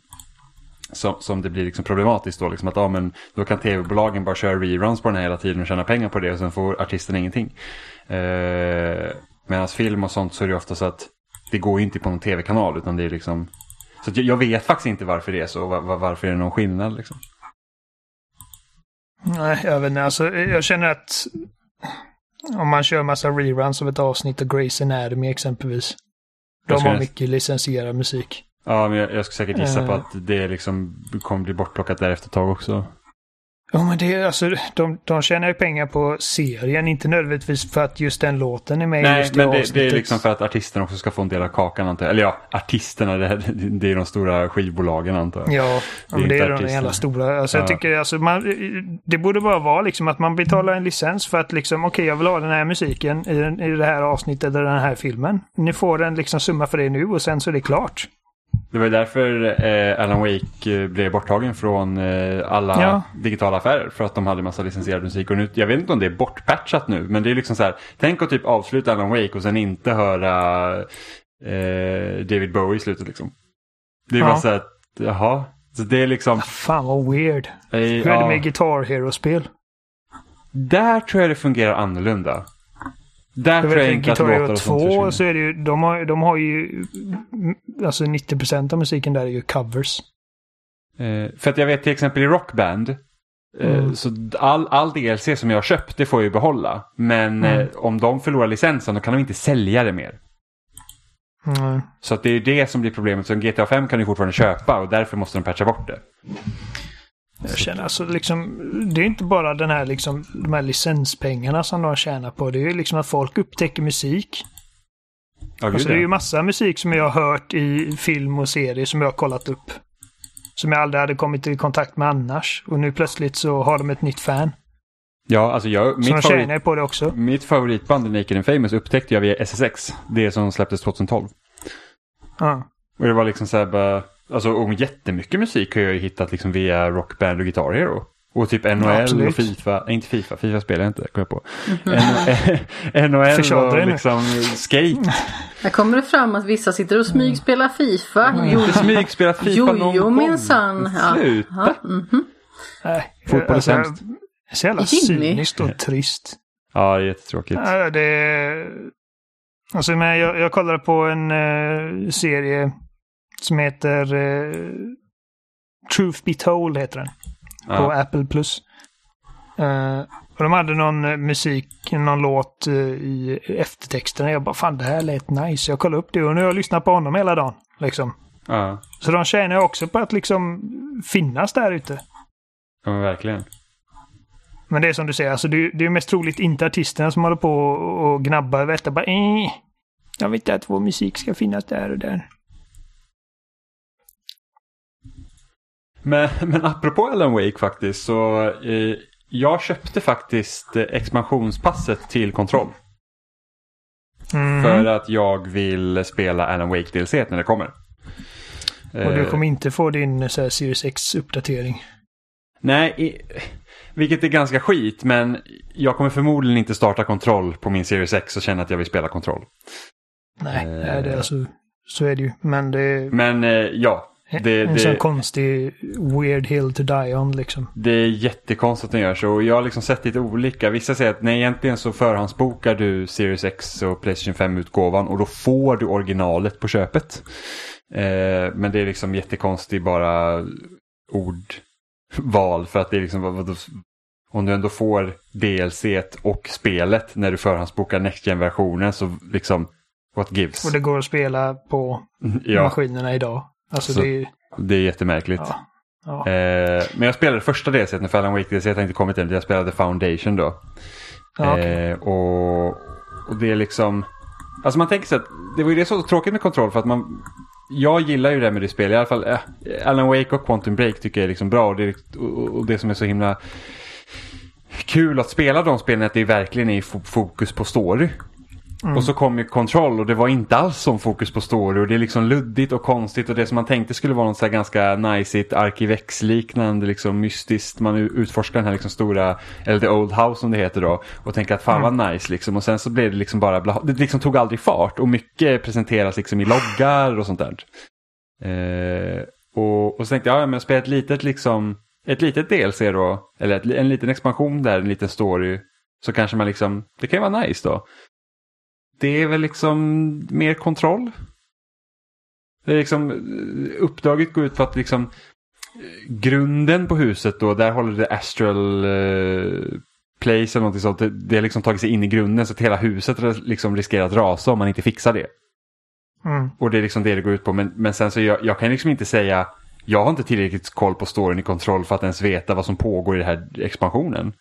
som, som det blir liksom problematiskt då. Liksom att ja, men då kan tv-bolagen bara köra reruns på den här hela tiden och tjäna pengar på det och sen får artisten ingenting. Eh, Medan film och sånt så är det ofta så att det går ju inte på någon tv-kanal utan det är liksom så jag, jag vet faktiskt inte varför det är så, var, var, varför är det någon skillnad liksom. Nej, jag vet inte. Alltså, jag känner att om man kör massa reruns av ett avsnitt av Grey's Anatomy exempelvis. De har mycket licensierad musik. Ja, men jag, jag skulle säkert gissa på Eh. att det liksom kommer bli bortplockat där efter ett tag också. Ja, men det är alltså, de, de tjänar ju pengar på serien, inte nödvändigtvis för att just den låten är med Nej, just i men det, det är liksom för att artisterna också ska få en del av kakan antar jag. Eller ja, artisterna, det, det är de stora skivbolagen antar jag. Ja, Det är ja men det är de jävla stora. Alltså, jag Ja. tycker alltså, man, det borde bara vara liksom att man betalar en licens för att liksom, okej, jag vill ha den här musiken i, den, i det här avsnittet eller den här filmen. Ni får en liksom summa för det nu och sen så är det klart. Det var därför eh, Alan Wake eh, blev borttagen från eh, alla Ja. digitala affärer. För att de hade massa licensierad musik. Och nu, jag vet inte om det är bortpatchat nu. Men det är liksom så här. Tänk att typ avsluta Alan Wake och sen inte höra eh, David Bowie i slutet liksom. Det är Ja. bara så här att, jaha. Så det är liksom... Fan vad weird. Hur är det med Guitar Hero-spel? där tror jag det fungerar annorlunda. Där Jag tror jag inte att låtar och sånt 2 försvinner. så är det ju, de har, de har ju, alltså 90% av musiken där är ju covers. Eh, för att jag vet till exempel i Rockband. Eh, Mm. Så all, all DLC som jag har köpt det får jag ju behålla. Men Mm. eh, om de förlorar licensen då kan de inte sälja det mer. Mm. Så att det är det som blir problemet. Så GTA 5 kan du fortfarande köpa och därför måste de patcha bort det. Jag känner alltså liksom, det är inte bara den här liksom, de här licenspengarna som de tjänar på. Det är ju liksom att folk upptäcker musik. Ja, Alltså, det är ju massa musik som jag har hört i film och serier som jag har kollat upp. Som jag aldrig hade kommit i kontakt med annars. Och nu plötsligt så har de ett nytt fan. ja, alltså jag, Så mitt, tjänar favorit, på det också. mitt favoritband Naked and Famous upptäckte jag via SSX. Det som släpptes 2012. Ja. Och det var liksom så här bara, alltså och jättemycket musik har jag ju hittat liksom via Rockband och Guitar Hero. Och typ NHL absolut. och Fifa, nej inte Fifa, Fifa spelar jag inte, kom jag på. NHL Försåt dig och liksom skate. Här kommer det fram att vissa sitter och smygspelar Fifa. Jo, Inte smygspelat Fifa Jo, någon jo, gång. minsann. Ja. Sluta. Ja, mhm. Nej, Fotboll är alltså, sämst. Så jävla Jimmy. cyniskt och trist. Ja, jättetråkigt. Ja, det... Alltså, men jag, jag kollade på en eh, serie som heter eh, Truth Be Told heter den. På Ja. Apple Plus. Eh, och de hade någon eh, musik, någon låt eh, i eftertexterna. Jag bara fan det här lät nice. Jag kollade upp det och nu har jag lyssnat på honom hela dagen. Liksom. Ja, Så de tjänar ju också på att liksom finnas där ute. ja men verkligen. Men det är som du säger, alltså det, det är mest troligt inte artisterna som håller på och, och gnabbar över detta. Bara, eh, jag vill inte att vår musik ska finnas där och där. Men, men apropå Alan Wake faktiskt så eh, jag köpte faktiskt eh, expansionspasset till kontroll. Mhm. För att jag vill spela Alan Wake DLC när det kommer. Och du Eh, kommer inte få din så här, Series X-uppdatering. Nej, vilket är ganska skit men jag kommer förmodligen inte starta kontroll på min Series X och känna att jag vill spela kontroll. Nej, Eh. det är alltså, så är det ju. Men det Men eh, ja, det, en sån det, konstig weird hill to die on liksom. det är jättekonstigt att den gör så. Och jag har liksom sett lite olika. Vissa säger att nej, egentligen så förhandsbokar du Series X och Playstation 5-utgåvan och då får du originalet på köpet. Eh, men det är liksom jättekonstigt bara ordval för att det är liksom om du ändå får DLC och spelet när du förhandsbokar Next Gen-versionen så liksom what gives? Och det går att spela på ja, maskinerna idag. Alltså Så- det är... det är jättemärkligt. Ja. Ja. Eh, men jag spelade första DLC när Fallon Wake DLC har inte kommit än. Jag spelade Foundation då. Ja, okej. eh, och, och det är liksom... Alltså man tänker sig att det var ju det som var så tråkigt med kontroll för att man... Jag gillar ju det med det spel. I alla fall eh, Alan Wake och Quantum Break tycker jag är liksom bra. Och det, och, och det som är så himla kul att spela de spelen är att det verkligen är fo- fokus på story. Och så kom ju Control och det var inte alls som fokus på story och det är liksom luddigt och konstigt och det som man tänkte skulle vara något så här ganska najsigt Arkivex-liknande liksom mystiskt. Man utforskar den här liksom stora, eller The Old House som det heter då och tänker att fan vad nice liksom och sen så blev det liksom bara, bla, det liksom tog aldrig fart och mycket presenteras liksom i loggar och sånt där. Eh, och, och så tänkte jag, ja men jag spelar ett litet liksom, ett litet DLC då, eller ett, en liten expansion där, en liten story. Så kanske man liksom, det kan ju vara nice då. Det är väl liksom mer kontroll. Det är liksom, uppdraget går ut på att liksom grunden på huset då, där håller det Astral eh, Place eller någonting sånt. Det, det har liksom tagit sig in i grunden så att hela huset liksom riskerar att rasa om man inte fixar det. Mm. Och det är liksom det det går ut på. Men, men sen så jag, jag kan liksom inte säga, jag har inte tillräckligt koll på storyn i kontroll för att ens veta vad som pågår i den här expansionen.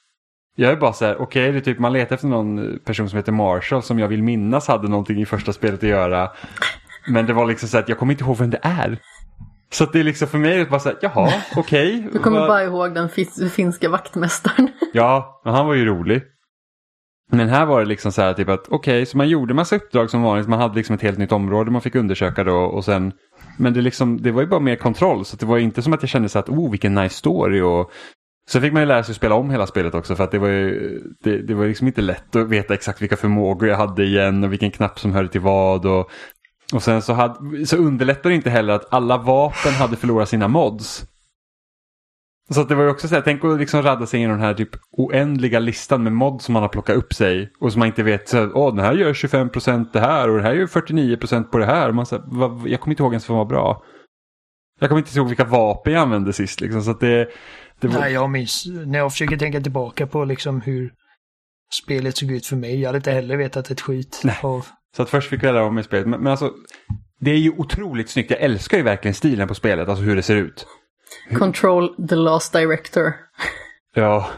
Jag är bara så här, okej, det är typ man letar efter någon person som heter Marshall som jag vill minnas hade någonting i första spelet att göra. Men det var liksom så att jag kommer inte ihåg vem det är. Så att det är liksom för mig är det bara så här, jaha, okej. Du kommer bara ihåg den fin- finska vaktmästaren. Ja, men han var ju rolig. Men här var det liksom så här typ att okej, så man gjorde massa uppdrag som vanligt. Man hade liksom ett helt nytt område man fick undersöka då och sen men det, liksom, det var ju bara mer kontroll så det var inte som att jag kände så att oh vilken nice story och så fick man ju lära sig att spela om hela spelet också för att det var ju det, det var liksom inte lätt att veta exakt vilka förmågor jag hade igen och vilken knapp som hörde till vad och, och sen så, hade, så underlättade det inte heller att alla vapen hade förlorat sina mods. Så att det var ju också så här, tänk att liksom radda sig igenom den här typ oändliga listan med mods som man har plockat upp sig. Och som man inte vet, så här, åh den här gör 25% det här och det här gör 49% på det här. Och man, så här, jag kommer inte ihåg ens vad var bra. Jag kommer inte ihåg vilka vapen jag använde sist liksom. Så att det, det var, Nej, jag minns när jag försöker tänka tillbaka på liksom hur spelet såg ut för mig. Jag hade inte heller vetat ett skit Nej. av Så att först fick vi lära om i spelet. Men, men alltså, det är ju otroligt snyggt. Jag älskar ju verkligen stilen på spelet, alltså hur det ser ut. Control the last director. Ja.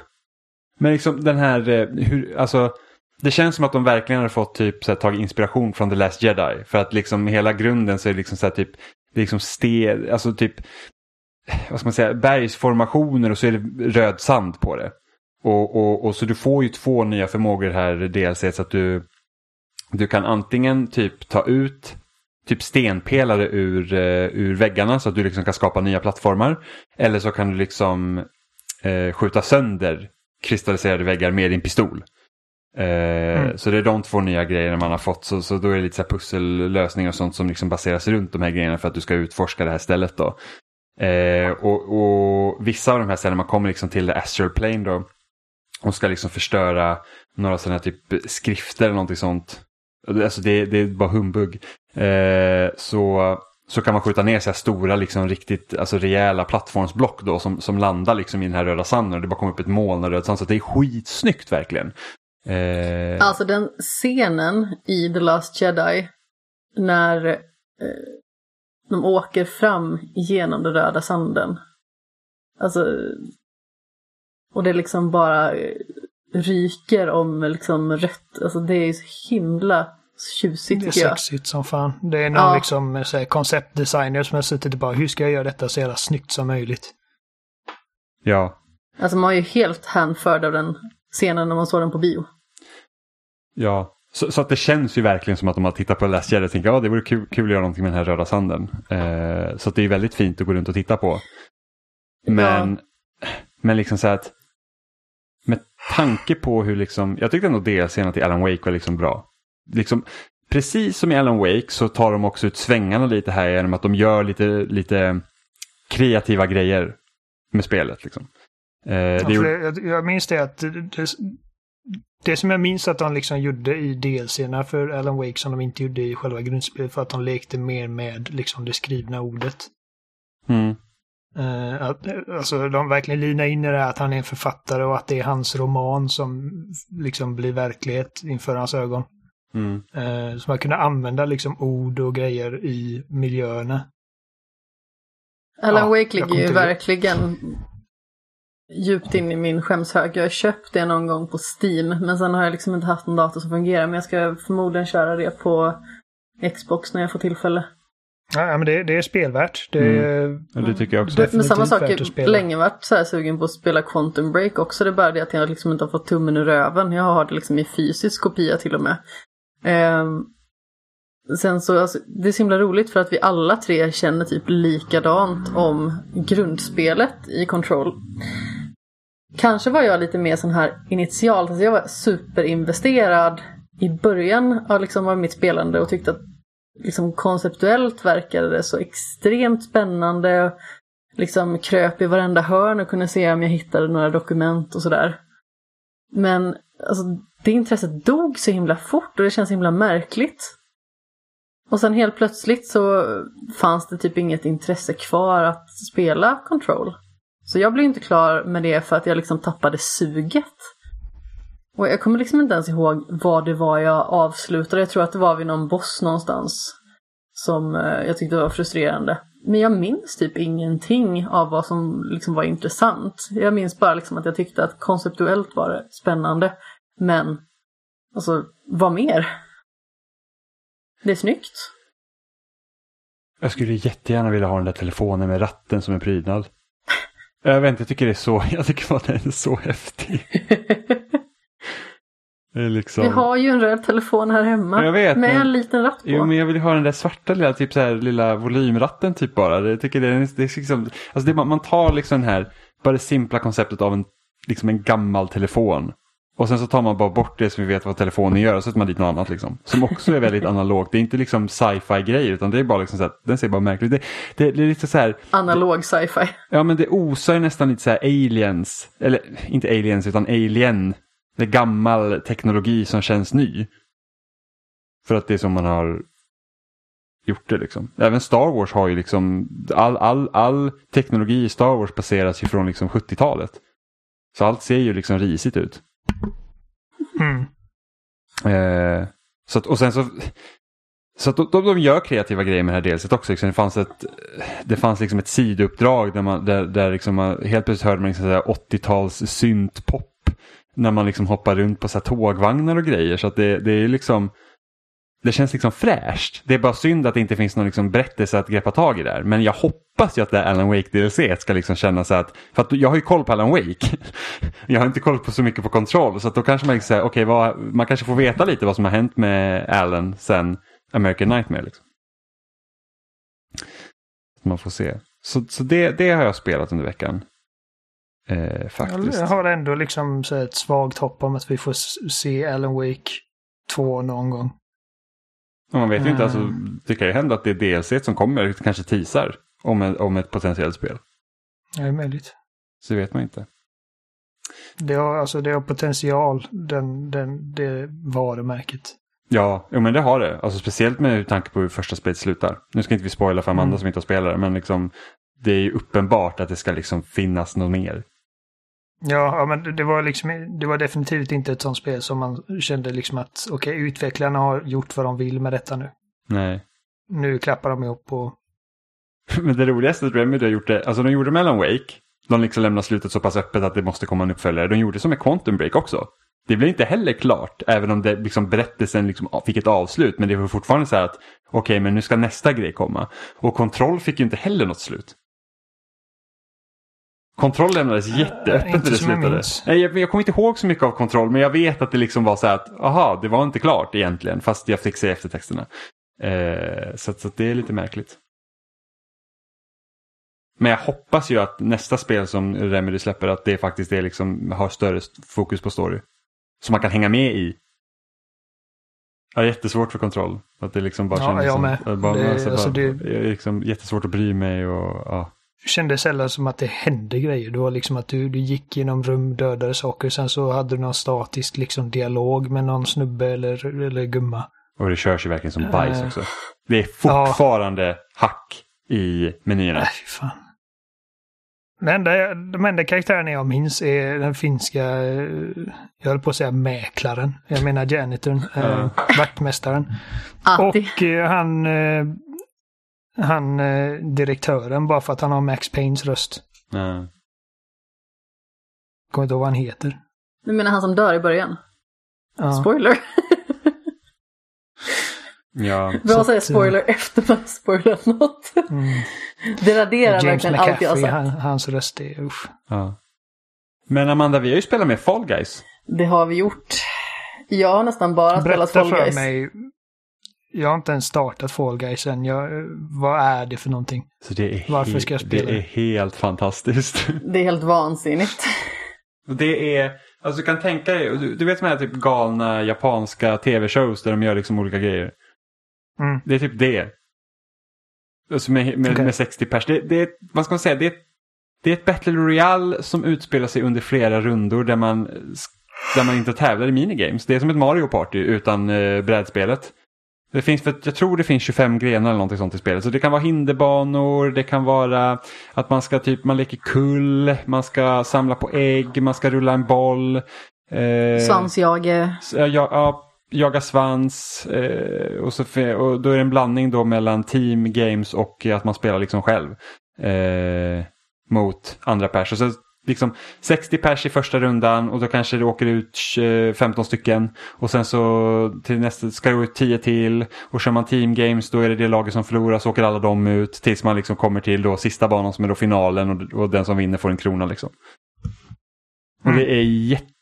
Men liksom den här, eh, hur, alltså. Det känns som att de verkligen har fått typ så här, tagit inspiration från The Last Jedi. För att liksom hela grunden så är det liksom så här typ, liksom sten, alltså typ, vad ska man säga, bergsformationer och så är det röd sand på det. Och, och, och så du får ju två nya förmågor här DLC så att du, du kan antingen typ ta ut typ stenpelare ur, uh, ur väggarna så att du liksom kan skapa nya plattformar. Eller så kan du liksom uh, skjuta sönder kristalliserade väggar med din pistol. Uh, mm. Så det är de två nya grejerna man har fått. Så, så då är det lite så pussellösningar och sånt som liksom baseras runt de här grejerna för att du ska utforska det här stället. då. och, och vissa av de här ställena, man kommer liksom till astral plane då. Och ska liksom förstöra några sådana typ skrifter eller någonting sånt. Alltså det, det är bara humbug. Eh, så, så kan man skjuta ner så här stora, liksom riktigt alltså rejäla plattformsblock då som, som landar liksom i den här röda sanden. Och det bara kommer upp ett moln av röd sand. Så det är skitsnyggt verkligen. Eh... Alltså den scenen i The Last Jedi när eh, de åker fram genom den röda sanden. Alltså, och det liksom bara ryker om liksom rött. Alltså det är så himla tjusigt tycker jag. Det är sexigt som fan. Det är någon ja. liksom konceptdesigner som har suttit och bara hur ska jag göra detta så jävla snyggt som möjligt. Ja. Alltså man var ju helt hänförd av den scenen när man såg den på bio. Ja, så, så, att det känns ju verkligen som att de har tittat på Last Jedi och tänkt att ja, det vore kul, kul att göra någonting med den här röda sanden. Eh, så att det är väldigt fint att gå runt och titta på. Men, ja. men liksom så att med tanke på hur liksom, jag tyckte ändå DLCn till Alan Wake var liksom bra liksom, precis som i Alan Wake så tar de också ut svängarna lite här genom att de gör lite, lite kreativa grejer med spelet. Liksom. Eh, ja, jag, jag minns det att det, det, som jag minns att de liksom gjorde i DLCerna för Alan Wake som de inte gjorde i själva grundspelet för att de lekte mer med liksom det skrivna ordet. Mm. Uh, att, alltså de verkligen linar in i det här att han är en författare och att det är hans roman som liksom blir verklighet inför hans ögon. Mm. Eh, så man kunde använda liksom ord och grejer i miljöerna. Alan ja, Wake ligger ju verkligen djupt in i min skämshög. Jag har köpt det någon gång på Steam men sen har jag liksom inte haft någon dator som fungerar. Men jag ska förmodligen köra det på Xbox när jag får tillfälle. Ja, men det, det är spelvärt. Det, mm. ja, det tycker jag också. Men samma sak, jag har länge varit så här sugen på att spela Quantum Break också. Det är bara det att jag liksom inte har fått tummen ur röven. Jag har det liksom i fysisk kopia till och med. Eh, sen så, alltså, det är så himla roligt för att vi alla tre känner typ likadant om grundspelet i Control. Kanske var jag lite mer sån här initialt, alltså jag var superinvesterad i början av, liksom, av mitt spelande och tyckte att liksom, konceptuellt verkade det så extremt spännande. Liksom kröp i varenda hörn och kunde se om jag hittade några dokument och sådär. Men alltså, det intresset dog så himla fort och det känns himla märkligt. Och sen helt plötsligt så fanns det typ inget intresse kvar att spela Control. Så jag blev inte klar med det för att jag liksom tappade suget. Och jag kommer liksom inte ens ihåg vad det var jag avslutade. Jag tror att det var vid någon boss någonstans. Som eh, jag tyckte var frustrerande. Men jag minns typ ingenting av vad som liksom var intressant. Jag minns bara liksom att jag tyckte att konceptuellt var det spännande. Men, alltså, vad mer? Det är snyggt. Jag skulle jättegärna vilja ha den där telefonen med ratten som en prydnad. Jag vet inte, jag tycker det är så, jag tycker att den är så häftig. Liksom... Vi har ju en röd telefon här hemma. Jag vet, med men... en liten ratt på. Jo, men jag vill ha den där svarta lilla, typ så här, lilla volymratten typ bara. Jag tycker det är, det är liksom, alltså det, man tar liksom den här, bara det simpla konceptet av en, liksom en gammal telefon. Och sen så tar man bara bort det som vi vet vad telefonen gör och så sätter man dit något annat liksom. Som också är väldigt analogt. Det är inte liksom sci-fi grejer utan det är bara liksom så att den ser bara märkligt det, det, det, är lite så här. Analog sci-fi. Ja men det osar nästan lite så här aliens. Eller inte aliens utan alien. Det är gammal teknologi som känns ny. För att det är som man har gjort det liksom. Även Star Wars har ju liksom all, all, all teknologi i Star Wars baseras ju från liksom 70-talet. Så allt ser ju liksom risigt ut. Mm. Eh, Så att, och sen så, så att de, de, gör kreativa grejer med det här delset också. Liksom det, fanns ett, det fanns liksom ett sidouppdrag där, man, där, där liksom man, helt plötsligt hörde man liksom 80-tals syntpop när man liksom hoppar runt på så tågvagnar och grejer. Så att det, det är liksom det känns liksom fräscht. Det är bara synd att det inte finns någon liksom berättelse att greppa tag i där. Men jag hoppas ju att det Alan Wake DLC ska liksom känna så att, för att jag har ju koll på Alan Wake. Jag har inte koll på så mycket på kontroll så att då kanske man säger, okej, okay, man kanske får veta lite vad som har hänt med Alan sen American Nightmare. Liksom. Man får se. Så, så det, det har jag spelat under veckan. Eh, faktiskt. Jag har ändå liksom så ett svagt hopp om att vi får se Alan Wake 2 någon gång. Man vet ju inte, alltså, det kan ju hända att det är DLC som kommer, kanske teasar om, en, om ett potentiellt spel. Ja, det är möjligt. Så vet man inte. Det har, alltså, det har potential, den, den, det varumärket. Ja, jo, men det har det. Alltså, speciellt med tanke på hur första spelet slutar. Nu ska inte vi spoila för Amanda mm. som inte har spelat det, men liksom, det är ju uppenbart att det ska liksom finnas något mer. Ja, men det var, liksom, det var definitivt inte ett sånt spel som man kände liksom att okej, okay, utvecklarna har gjort vad de vill med detta nu. Nej. Nu klappar de ihop och... men det roligaste att Remedy har gjort det, alltså de gjorde Melon Wake, de liksom lämnar slutet så pass öppet att det måste komma en uppföljare. De gjorde som med Quantum Break också. Det blev inte heller klart, även om det liksom berättelsen liksom fick ett avslut. Men det var fortfarande så här att okej, okay, men nu ska nästa grej komma. Och Kontroll fick ju inte heller något slut. Kontroll lämnades äh, jätteöppet när det slutade. Jag, jag, jag kommer inte ihåg så mycket av kontroll men jag vet att det liksom var så här att aha, det var inte klart egentligen fast jag fick se eftertexterna. Eh, så, så det är lite märkligt. Men jag hoppas ju att nästa spel som Remedy släpper att det faktiskt är liksom, har större fokus på story. Som man kan hänga med i. Jag har jättesvårt för kontroll. Att det liksom bara ja, känns jag som, med. Bara, det, alltså, alltså, bara, det... liksom, jättesvårt att bry mig och ja kändes sällan som att det hände grejer. Det var liksom att du, du gick genom rum, dödade saker, sen så hade du någon statisk liksom dialog med någon snubbe eller, eller gumma. Och det körs ju verkligen som bajs uh, också. Det är fortfarande ja. hack i menyerna. Nej, fan. Den enda, de enda karaktärerna jag minns är den finska, jag höll på att säga mäklaren. Jag menar janitorn, äh, vaktmästaren. Och äh, han han eh, direktören bara för att han har Max Paynes röst. Mm. Kommer inte ihåg vad han heter. Du menar han som dör i början? Ja. Spoiler! ja. Bra att säga spoiler uh, efter man spoilat något. Mm. Det raderar verkligen allt jag har sagt. Han, hans röst är usch. Ja. Men Amanda, vi har ju spelat med Fall Guys. Det har vi gjort. Jag har nästan bara Berätta spelat Fall Guys. För mig jag har inte ens startat Fall Guys än. Jag, vad är det för någonting? Så det är Varför ska jag spela? Det är helt fantastiskt. Det är helt vansinnigt. Det är, alltså du kan tänka dig, du, du vet de här typ galna japanska tv-shows där de gör liksom olika grejer. Mm. Det är typ det. Alltså med, med, okay. med 60 pers. Det, det är, vad ska man säga, det det är ett Battle Royale som utspelar sig under flera rundor där man, där man inte tävlar i minigames. Det är som ett Mario Party utan eh, brädspelet. Det finns, för jag tror det finns 25 grenar eller någonting sånt i spelet. Så det kan vara hinderbanor, det kan vara att man ska typ, man leker kull, man ska samla på ägg, man ska rulla en boll. Eh, Svansjage. Ja, ja, jaga svans. Eh, och, så, och då är det en blandning då mellan team games och att man spelar liksom själv. Eh, mot andra personer liksom 60 pers i första rundan och då kanske det åker ut 15 stycken. Och sen så till nästa ska det ut 10 till. Och kör man team games då är det det laget som förlorar så åker alla de ut. Tills man liksom kommer till då sista banan som är då finalen och, och den som vinner får en krona liksom. Och det är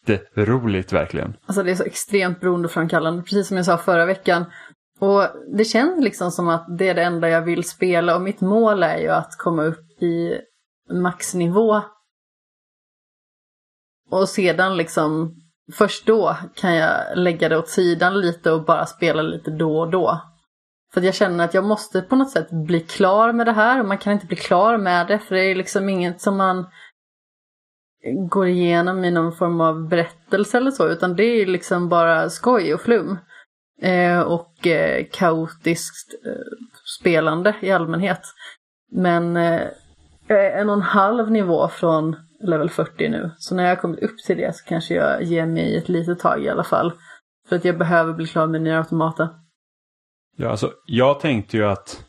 jätteroligt verkligen. Alltså det är så extremt beroendeframkallande, precis som jag sa förra veckan. Och det känns liksom som att det är det enda jag vill spela och mitt mål är ju att komma upp i maxnivå och sedan liksom, först då kan jag lägga det åt sidan lite och bara spela lite då och då. För jag känner att jag måste på något sätt bli klar med det här och man kan inte bli klar med det för det är liksom inget som man går igenom i någon form av berättelse eller så utan det är liksom bara skoj och flum. Eh, och eh, kaotiskt eh, spelande i allmänhet. Men eh, en och en halv nivå från level 40 nu. Så när jag kommit upp till det så kanske jag ger mig ett litet tag i alla fall. För att jag behöver bli klar med nya automater. Ja, alltså, jag tänkte ju att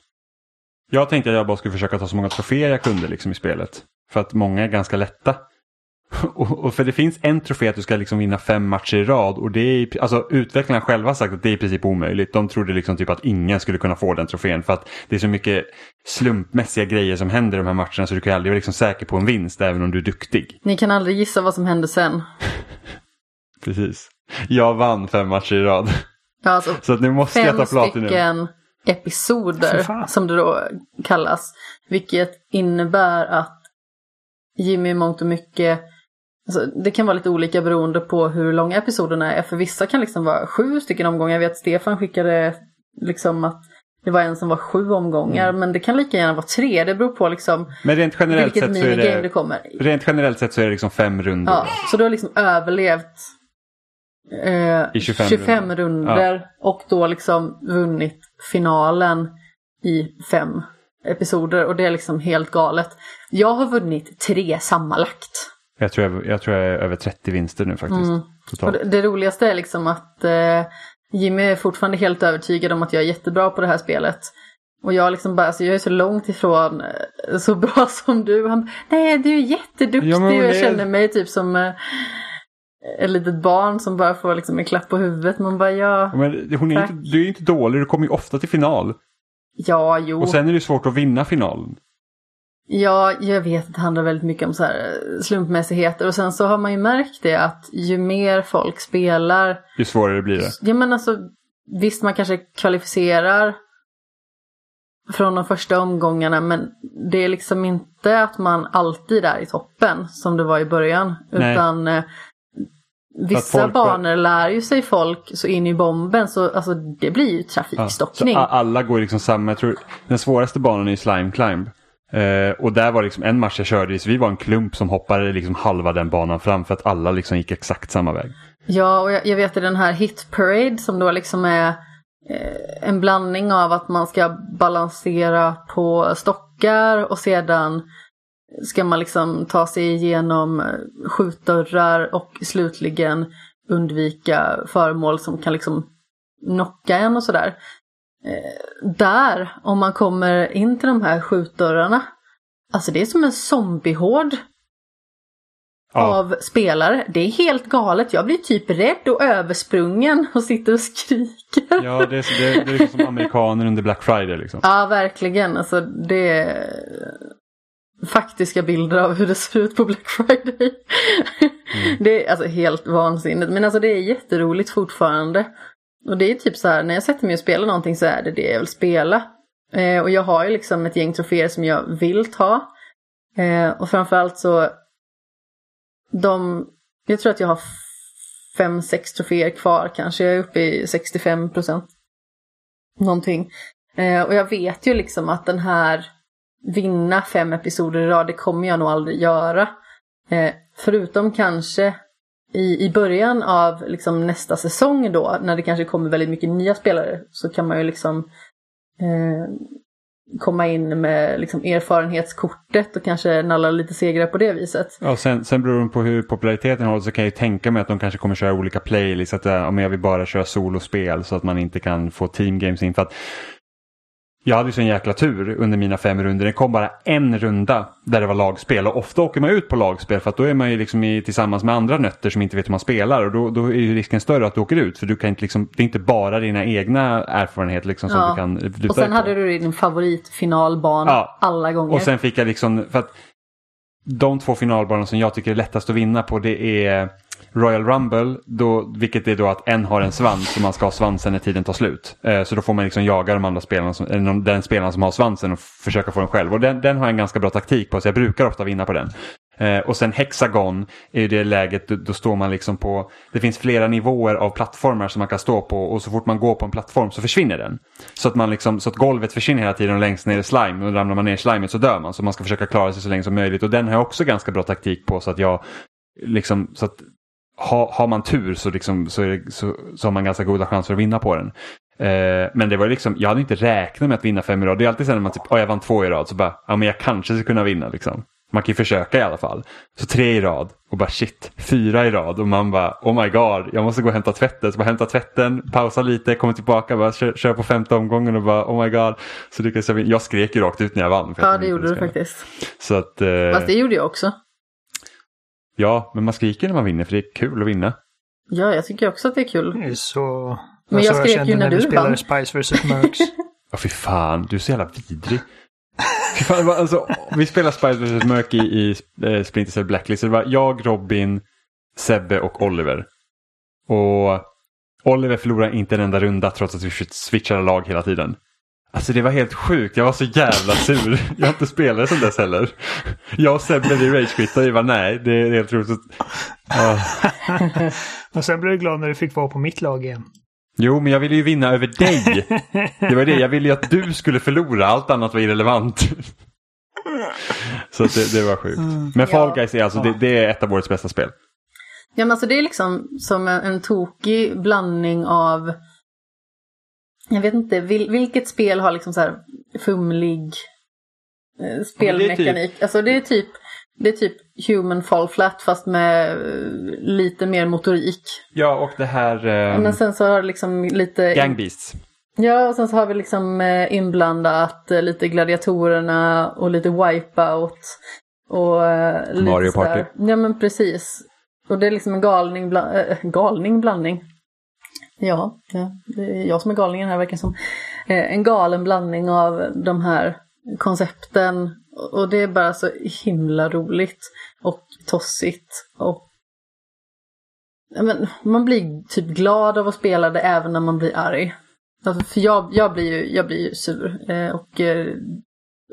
jag tänkte att jag bara skulle försöka ta så många troféer jag kunde liksom, i spelet. För att många är ganska lätta. Och, och, för det finns en trofé att du ska liksom vinna fem matcher i rad och det är, alltså utvecklarna själva har sagt att det är i princip omöjligt. De trodde liksom typ att ingen skulle kunna få den trofén för att det är så mycket slumpmässiga grejer som händer i de här matcherna så du kan aldrig vara liksom säker på en vinst även om du är duktig. Ni kan aldrig gissa vad som hände sen. Precis. Jag vann fem matcher i rad. Ja, alltså, så att nu måste jag ta platinum. stycken episoder som det då kallas. Vilket innebär att Jimmy i mångt och mycket Alltså, det kan vara lite olika beroende på hur långa episoderna är. För vissa kan liksom vara sju stycken omgångar. Jag vet att Stefan skickade liksom att det var en som var sju omgångar. Mm. Men det kan lika gärna vara tre. Det beror på liksom men rent generellt vilket sett så är det, det kommer. Rent generellt sett så är det liksom fem runder. Ja, så du har liksom överlevt eh, I 25, 25 runder. Ja. Och då liksom vunnit finalen i fem episoder. Och det är liksom helt galet. Jag har vunnit tre sammanlagt. Jag tror jag, jag, tror jag är över 30 vinster nu faktiskt. Mm. Och det, det, roligaste är liksom att eh, Jimmy är fortfarande helt övertygad om att jag är jättebra på det här spelet. Och jag liksom bara, alltså jag är så långt ifrån eh, så bra som du. Han nej du är jätteduktig ja, och jag det... känner mig typ som eh, ett litet barn som bara får liksom en klapp på huvudet. Man bara ja. Men hon är inte, du är inte dålig, du kommer ju ofta till final. Ja, jo. Och sen är det svårt att vinna finalen. Ja, jag vet att det handlar väldigt mycket om så här slumpmässigheter och sen så har man ju märkt det att ju mer folk spelar ju svårare blir det. Ja men alltså visst man kanske kvalificerar från de första omgångarna men det är liksom inte att man alltid är i toppen som det var i början. Nej. Utan eh, vissa folk... banor lär ju sig folk så in i bomben så alltså, det blir ju trafikstockning. Ja, alla går liksom samma, jag tror den svåraste banan är Slime Climb. Eh, och där var liksom en match jag körde i, så vi var en klump som hoppade liksom halva den banan fram för att alla liksom gick exakt samma väg. Ja, och jag, jag vet i den här Hit Parade som då liksom är eh, en blandning av att man ska balansera på stockar och sedan ska man liksom ta sig igenom eh, skjutdörrar och slutligen undvika föremål som kan liksom knocka en och sådär. Där, om man kommer in till de här skjutdörrarna, alltså det är som en zombiehord ja. av spelare. Det är helt galet. Jag blir typ rädd och översprungen och sitter och skriker. Ja, det är, det, det är liksom som amerikaner under Black Friday liksom. Ja, verkligen. Alltså det är faktiska bilder av hur det ser ut på Black Friday. Mm. Det är alltså helt vansinnigt. Men alltså det är jätteroligt fortfarande. Och det är typ så här, när jag sätter mig och spelar någonting så är det det jag vill spela. Eh, och jag har ju liksom ett gäng troféer som jag vill ta. Eh, och framförallt så, de, jag tror att jag har fem, sex troféer kvar kanske. Jag är uppe i 65 procent. Någonting. Eh, och jag vet ju liksom att den här vinna fem episoder i rad, det kommer jag nog aldrig göra. Eh, förutom kanske i, i början av liksom nästa säsong då, när det kanske kommer väldigt mycket nya spelare, så kan man ju liksom eh, komma in med liksom erfarenhetskortet och kanske nalla lite segrar på det viset. Ja, sen, sen beror det på hur populariteten håller så kan jag ju tänka mig att de kanske kommer köra olika playlists. Att eh, ja, jag vill bara köra solospel så att man inte kan få team games in. För att jag hade ju sån jäkla tur under mina fem runder. Det kom bara en runda där det var lagspel och ofta åker man ut på lagspel för att då är man ju liksom i, tillsammans med andra nötter som inte vet hur man spelar och då, då är ju risken större att du åker ut för du kan inte liksom, det är inte bara dina egna erfarenheter liksom som ja. du kan Och sen hade du din favoritfinalbana ja. alla gånger. Och sen fick jag liksom, för att de två finalbanorna som jag tycker är lättast att vinna på det är Royal Rumble, då, vilket är då att en har en svans och man ska ha svansen när tiden tar slut. Eh, så då får man liksom jaga de andra spelarna, som, den spelaren som har svansen och försöka få den själv. Och den, den har jag en ganska bra taktik på så jag brukar ofta vinna på den. Eh, och sen Hexagon är ju det läget, då, då, står man liksom på, det finns flera nivåer av plattformar som man kan stå på och så fort man går på en plattform så försvinner den. Så att, man liksom, så att golvet försvinner hela tiden och längst ner är slime och ramlar man ner i slimet så dör man. Så man ska försöka klara sig så länge som möjligt och den har jag också ganska bra taktik på så att jag liksom, så att ha, har man tur så, liksom, så, det, så, så, har man ganska goda chanser att vinna på den. Eh, men det var liksom, jag hade inte räknat med att vinna fem i rad. Det är alltid så när man typ, oh, jag vann två i rad så bara, ja men jag kanske ska kunna vinna liksom. Man kan ju försöka i alla fall. Så tre i rad och bara shit, fyra i rad och man bara oh my god, jag måste gå och hämta tvätten. Så bara hämta tvätten, pausa lite, kommer tillbaka, bara kör, kör på femte omgången och bara oh my god. Så lyckades jag, jag skrek ju rakt ut när jag vann. Ja, det gjorde du faktiskt. Så att, eh, Fast det gjorde jag också. Ja, men man skriker när man vinner för det är kul att vinna. Ja, jag tycker också att det är kul. Det är så... Men så jag skrek ju när du du spelade vann. Spice vs. Mercs. Ja, fy fan, du är så jävla vidrig. Fy fan, alltså, vi spelar Spice vs. Murk i, i eh, Splinter Cell Blacklist. Det var jag, Robin, Sebbe och Oliver. Och Oliver förlorade inte en enda runda trots att vi switchade lag hela tiden. Alltså det var helt sjukt, jag var så jävla sur. Jag har inte spelat sen dess heller. Jag och Sebbe vi ragequittade, vi var nej, det är helt roligt. Ja. Och sen blev du glad när du fick vara på mitt lag igen. Jo, men jag ville ju vinna över dig. Det var det, jag ville ju att du skulle förlora, allt annat var irrelevant. Så det, det var sjukt. Men Fall. Guys är alltså, det, det är ett av årets bästa spel. Ja, men alltså det är liksom som en, en tokig blandning av... Jag vet inte, vil, vilket spel har liksom så här fumlig eh, spelmekanik? Alltså det är typ det är typ Human Fall Flat fast med eh, lite mer motorik. Ja, och det här... ehm, Men sen så har det liksom lite... Gang Beasts. Ja, och sen så har vi liksom eh, inblandat eh, lite gladiatorerna och lite wipeout. Och eh, lite Mario. Party. Ja men precis. Och det är liksom en galning, bla- äh, galning blandning. Ja, ja, det är jag som är galningen här verkar det som. Eh, en galen blandning av de här koncepten. Och det är bara så himla roligt. Och tossigt. Och men, man blir typ glad av att spela det även när man blir arg. Alltså, för jag, jag, blir ju, jag blir ju sur. Eh, och eh,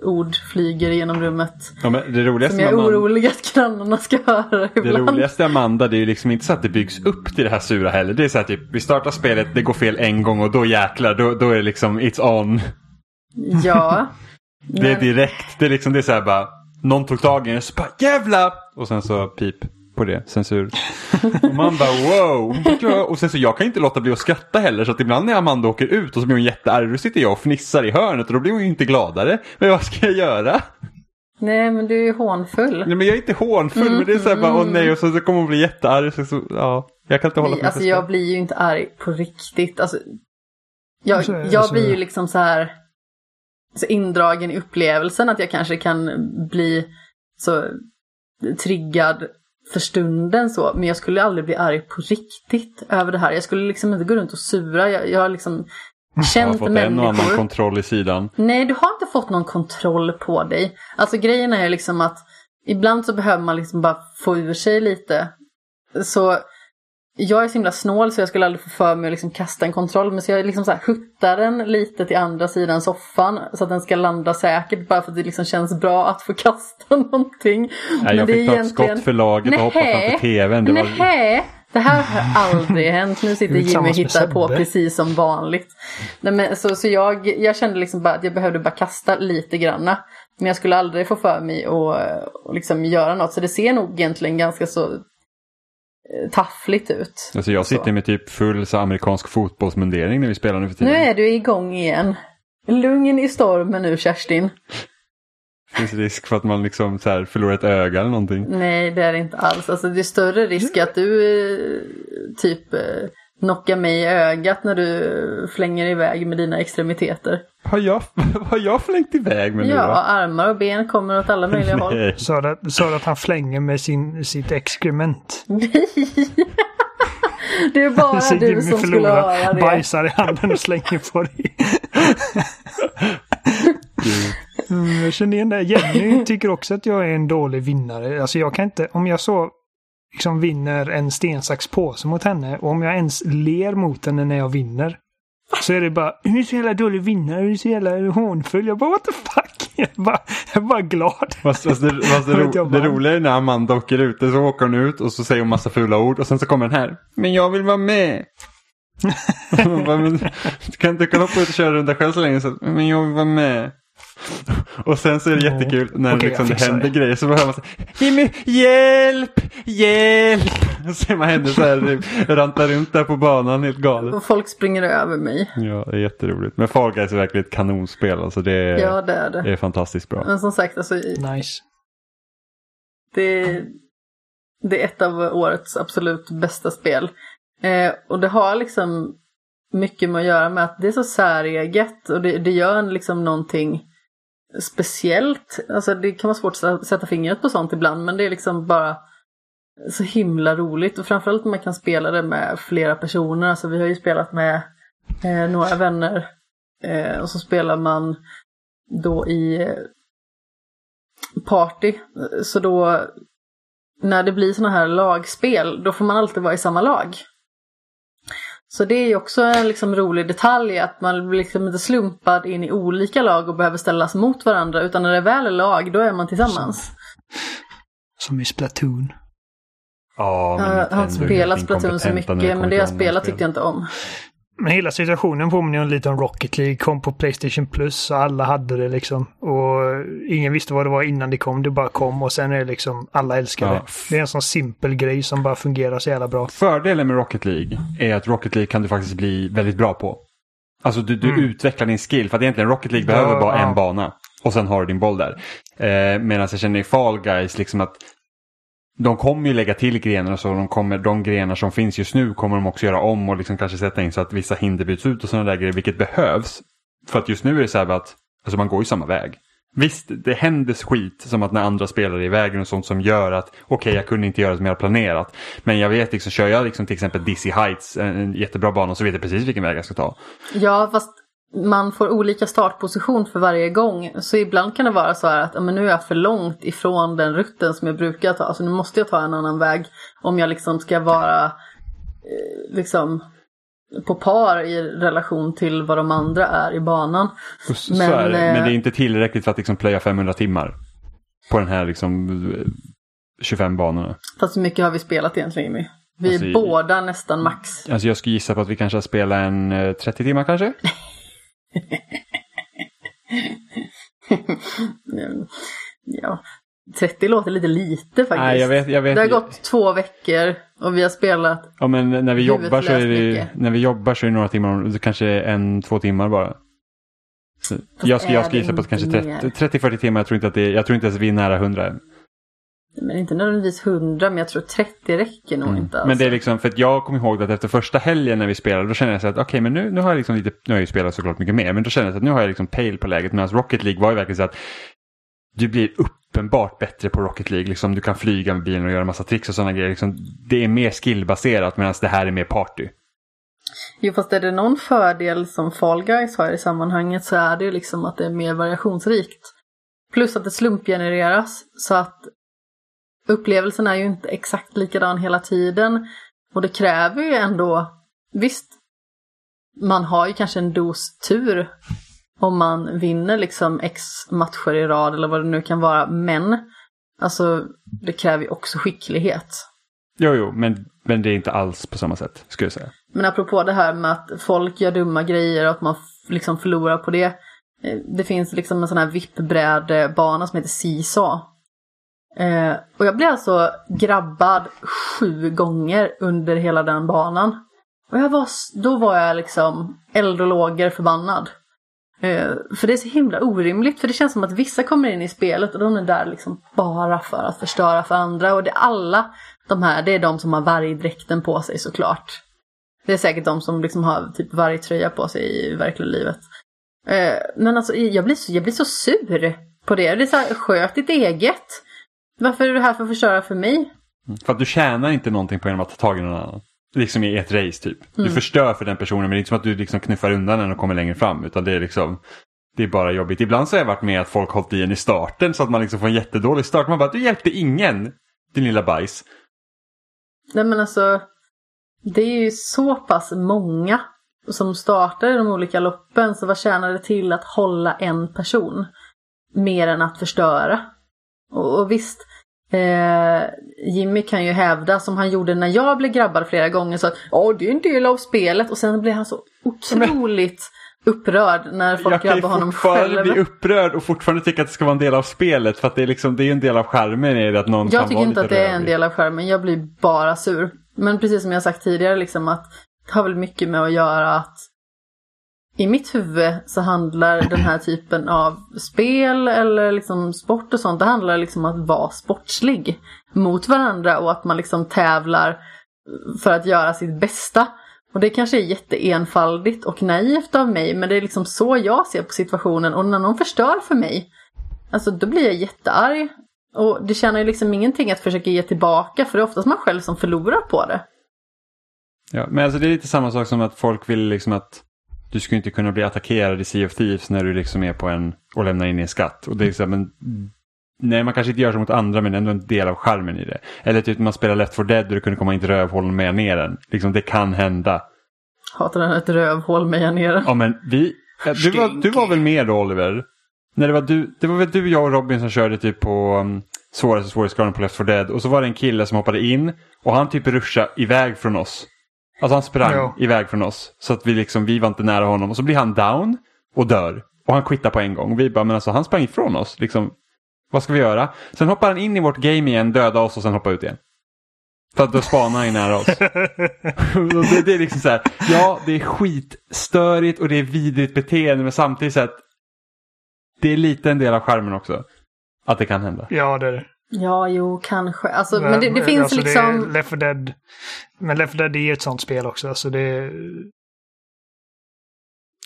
ord flyger genom rummet. Ja, men det Som roligaste jag är Amanda, orolig att grannarna ska höra det ibland. roligaste med Amanda det är ju liksom inte så att det byggs upp till det här sura heller. Det är så här typ, vi startar spelet, det går fel en gång och då jäklar, då, då är det liksom it's on. Ja. Det är Men- direkt, det är liksom det är så här bara, någon tog tag i en så bara jävlar! Och sen så pip på det, censur. Och man bara wow! Och sen så jag kan inte låta bli att skratta heller så att ibland när Amanda åker ut och så blir hon jättearg då sitter jag och fnissar i hörnet och då blir hon ju inte gladare. Men vad ska jag göra? Nej men du är ju hånfull. Nej, men jag är inte hånfull men det är så här bara åh nej och så, så kommer hon bli jättearg. Så, så, ja, jag kan inte hålla mig Alltså jag blir ju inte arg på riktigt. Alltså, jag, Alltså, jag alltså- blir ju liksom så här så indragen i upplevelsen att jag kanske kan bli så triggad för stunden så. Men jag skulle aldrig bli arg på riktigt över det här. Jag skulle liksom inte gå runt och sura. Jag, jag har liksom Jag har känt fått en och annan människor. kontroll i sidan. Nej, du har inte fått någon kontroll på dig. Alltså grejen är liksom att ibland så behöver man liksom bara få ur sig lite. Så jag är så himla snål så jag skulle aldrig få för mig att liksom kasta en kontroll. Men så jag liksom så här huttar den lite till andra sidan soffan så att den ska landa säkert. Bara för att det liksom känns bra att få kasta någonting. Nej, jag det fick är ta ett skott för laget och hoppa framför tvn. Det var... Det här har aldrig hänt. Nu sitter Jimmy och hittar på precis som vanligt. Nej, men, så så jag, jag kände liksom bara att jag behövde bara kasta lite granna. Men jag skulle aldrig få för mig att liksom göra något. Så det ser nog egentligen ganska så taffligt ut. Alltså jag sitter Så. med typ full så amerikansk fotbollsmundering när vi spelar nu för tiden. Nu är du igång igen. Lugn i stormen nu Kerstin. finns risk för att man liksom så förlorar ett öga eller någonting. Nej, det är det inte alls. Alltså, det är större risk att du eh, typ knockar mig i ögat när du flänger iväg med dina extremiteter. Har jag, har jag flängt iväg med nu Ja, då? armar och ben kommer åt alla möjliga håll. Sa du, att- sa du att han flänger med sin, sitt exkrement? Nej! Det är bara Så du Jimmy som skulle förlorar, höra det. bajsar i handen och slänger på dig. Mm, jag känner igen det. Jenny tycker också att jag är en dålig vinnare. Alltså jag kan inte, om jag så liksom vinner en sten, sax, påse mot henne och om jag ens ler mot henne när jag vinner. Så är det bara, du är så jävla dålig vinnare, du är så jävla hånfull. Jag bara, what the fuck? Jag bara, jag bara glad. Fast, fast, det, fast det, ro, det roliga är när Amanda åker ut, så åker hon ut och så säger hon massa fula ord och sen så kommer den här. Men jag vill vara med. Bara, men, kan inte hoppa ut och köra runda själv så länge. Så, men jag vill vara med. Och sen så är det jättekul när Okej, liksom det händer det. grejer så hör man så Jimmy, hjälp, hjälp! Och ser man henne så här ranta runt där på banan helt galet. Och folk springer över mig. Ja, det är jätteroligt. Men Fall Guys är verkligen ett kanonspel. Alltså det är, Ja, det är det det. är fantastiskt bra. Men som sagt, alltså, Nice. Det, det är ett av årets absolut bästa spel. Eh, och det har liksom mycket med att göra med att det är så säreget och det, det gör en liksom någonting speciellt. Alltså det kan vara svårt att sätta fingret på sånt ibland men det är liksom bara så himla roligt och framförallt när man kan spela det med flera personer. Alltså vi har ju spelat med eh, några vänner eh, och så spelar man då i eh, party. Så då när det blir sådana här lagspel då får man alltid vara i samma lag. Så det är ju också en liksom rolig detalj att man blir liksom inte slumpad in i olika lag och behöver ställas mot varandra utan när det väl är lag då är man tillsammans. Som i Splatoon. Ja, men jag har inte spelat Splatoon så mycket men det jag spelat tyckte jag inte om. Men hela situationen påminner ju lite om Rocket League. Kom på Playstation Plus och alla hade det liksom. Och ingen visste vad det var innan det kom. Det bara kom och sen är det liksom alla älskar Ja. det. Det är en sån simpel grej som bara fungerar så jävla bra. Fördelen med Rocket League är att Rocket League kan du faktiskt bli väldigt bra på. Alltså du, du Mm. utvecklar din skill. För att egentligen Rocket League Ja, behöver bara ja. en bana. Och sen har du din boll där. Eh, Medan jag känner i Fall Guys liksom att de kommer ju lägga till grenar och så. De, kommer, de grenar som finns just nu kommer de också göra om och liksom kanske sätta in så att vissa hinder byts ut och sådana där grejer. Vilket behövs. För att just nu är det så här att alltså man går ju samma väg. Visst, det händer skit som att när andra spelar i vägen och sånt som gör att okej, jag kunde inte göra som jag hade planerat. Men jag vet liksom, kör jag liksom till exempel Dizzy Heights, en jättebra bana, så vet jag precis vilken väg jag ska ta. Ja, fast man får olika startposition för varje gång. Så ibland kan det vara så här att men nu är jag för långt ifrån den rutten som jag brukar ta. Så nu måste jag ta en annan väg om jag liksom ska vara eh, liksom på par i relation till vad de andra är i banan. Så, Men, så är det. eh, Men det är inte tillräckligt för att liksom plöja 500 timmar. På den här liksom eh, 25 banorna. Fast hur mycket har vi spelat egentligen Jimmy? Vi är Alltså, i- båda nästan max. Alltså jag skulle gissa på att vi kanske har spelat en eh, 30 timmar kanske? Ja, 30 låter lite lite faktiskt. Nej, jag vet, jag vet. Det har gått två veckor och vi har spelat Ja, men när vi jobbar så är det, mycket. när vi jobbar så är det några timmar, kanske en, två timmar bara. Jag jag ska gissa på kanske mer? 30 30-40 timmar, jag tror inte att det, jag tror inte ens vi är nära 100 än. Men inte nödvändigtvis 100, men jag tror 30 räcker nog inte. Alltså. Mm. Men det är liksom, för att jag kommer ihåg att efter första helgen när vi spelade, då kände jag så att okej, men nu, nu har jag liksom lite, nu har jag ju spelat såklart mycket mer, men då kände jag att nu har jag liksom pejl på läget. Medan Rocket League var ju verkligen så att du blir uppenbart bättre på Rocket League. Liksom, du kan flyga med bilen och göra massa tricks och sådana grejer. Liksom, det är mer skillbaserat medan det här är mer party. Jo, fast är det någon fördel som Fall Guys har i sammanhanget så är det ju liksom att det är mer variationsrikt. Plus att det slumpgenereras så att upplevelsen är ju inte exakt likadan hela tiden. Och det kräver ju ändå, visst, man har ju kanske en dos tur om man vinner liksom x matcher i rad eller vad det nu kan vara. Men alltså, det kräver ju också skicklighet. Jo, jo, men, men det är inte alls på samma sätt, skulle jag säga. Men apropå det här med att folk gör dumma grejer och att man liksom förlorar på det. Eh, Det finns liksom en sån här vippbrädebana som heter Seesaw. Eh, och jag blev alltså grabbad sju gånger under hela den banan. Och jag var, då var jag liksom eld och lågor förbannad. Eh, för det är så himla orimligt, för det känns som att vissa kommer in i spelet och de är där liksom bara för att förstöra för andra. Och det är alla de här, det är de som har vargdräkten på sig såklart. Det är säkert de som liksom har typ vargtröja på sig i verkliga livet. Eh, men alltså jag blir, så, jag blir så sur på det. Det är så här, sköt ditt eget. Varför är du här för att förstöra för mig? För att du tjänar inte någonting på genom att ta tag i någon annan. Liksom i ett race typ. Du förstör för den personen men det är inte som att du liksom knuffar undan den och kommer längre fram. Utan det är liksom det är bara jobbigt. Ibland så har jag varit med att folk hållit i en i starten så att man liksom får en jättedålig start. Man bara, du hjälpte ingen. Din lilla bajs. Nej men alltså, det är ju så pass många som startar i de olika loppen så vad tjänar det till att hålla en person? Mer än att förstöra. Och, och visst, eh, Jimmy kan ju hävda som han gjorde när jag blev grabbad flera gånger så att ja det är en del av spelet och sen blir han så otroligt upprörd när folk jag kan ju grabbar honom fortfarande själv. bli upprörd och fortfarande tycka att det ska vara en del av spelet. För att det är, liksom, det är en del av charmen i det att någon Jag kan tycker inte att det är en del av skärmen, jag blir bara sur. Men precis som jag sagt tidigare, liksom att det har väl mycket med att göra att i mitt huvud så handlar den här typen av spel eller liksom sport och sånt, det handlar liksom om att vara sportslig mot varandra och att man liksom tävlar för att göra sitt bästa. Och det kanske är jätteenfaldigt och naivt av mig, men det är liksom så jag ser på situationen och när någon förstör för mig, alltså då blir jag jättearg. Och det tjänar ju liksom ingenting att försöka ge tillbaka, för det är oftast man själv som förlorar på det. Ja, men alltså det är lite samma sak som att folk vill liksom att du ska inte kunna bli attackerad i Sea of Thieves när du liksom är på en och lämnar in en skatt. Och det är liksom en, nej, man kanske inte gör så mot andra men ändå en del av charmen i det. Eller typ man spelar Left 4 Dead och du kunde komma in till rövhål och meja ner den. Liksom, det kan hända. Hatar den ett rövhål meja ner. Ja, men vi, du, var, du var väl med då Oliver? När det, var du, det var väl du, jag och Robin som körde typ på um, svåraste svårighetsgraden på Left 4 Dead. Och så var det en kille som hoppade in och han typ ruschade iväg från oss. Alltså han sprang Ja. iväg från oss. Så att vi liksom, vi var inte nära honom. Och så blir han down och dör. Och han quittar på en gång. Och vi bara, men alltså han sprang ifrån oss. Liksom, vad ska vi göra? Sen hoppar han in i vårt game igen, dödar oss och sen hoppar ut igen. För att då spanar han ju nära oss. det, det är liksom så här, ja det är skitstörigt och det är vidrigt beteende men samtidigt så att det är lite en del av skärmen också. Att det kan hända. Ja, det är det. Ja, jo, kanske. Alltså, men det, det finns alltså, liksom... Det är Left 4 Dead. Men Left 4 Dead är ju ett sånt spel också. Alltså det.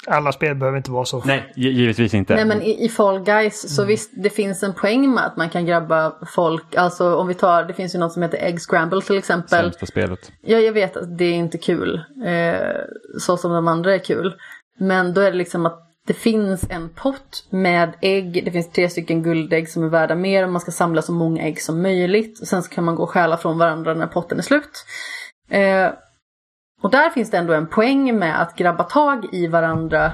Alla spel behöver inte vara så. Nej, gi- givetvis inte. Nej men i, i Fall Guys så visst det finns en poäng med att man kan grabba folk. Alltså om vi tar, det finns ju något som heter Egg Scramble till exempel. Sämsta spelet. Ja jag vet att det är inte kul. Eh, så som de andra är kul. Men då är det liksom att det finns en pott med ägg. Det finns tre stycken guldägg som är värda mer. Och man ska samla så många ägg som möjligt. Och sen så kan man gå och stjäla från varandra när potten är slut. Eh, och där finns det ändå en poäng med att grabba tag i varandra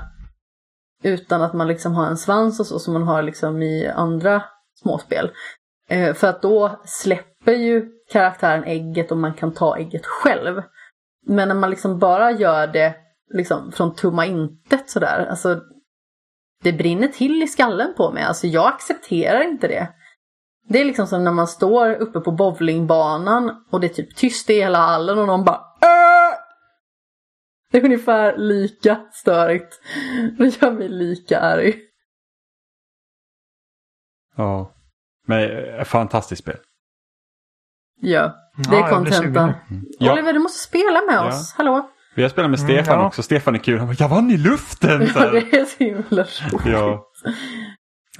utan att man liksom har en svans och så som man har liksom i andra småspel. Eh, för att då släpper ju karaktären ägget och man kan ta ägget själv. Men när man liksom bara gör det liksom från tomma intet sådär, alltså det brinner till i skallen på mig. Alltså jag accepterar inte det. Det är liksom som när man står uppe på bowlingbanan och det är typ tyst i hela hallen och någon bara "Äh!" Det är ungefär lika störigt. Det gör mig lika arg. Ja. Men eh, fantastiskt spel. Ja, det är kontentan. sugen. Ja. Oliver, du måste spela med Ja. oss. Hallå? Vi har spelat med Mm, Stefan ja. också. Stefan är kul. Han bara, jag vann i luften! Så Ja, här. det är så himla roligt. Ja.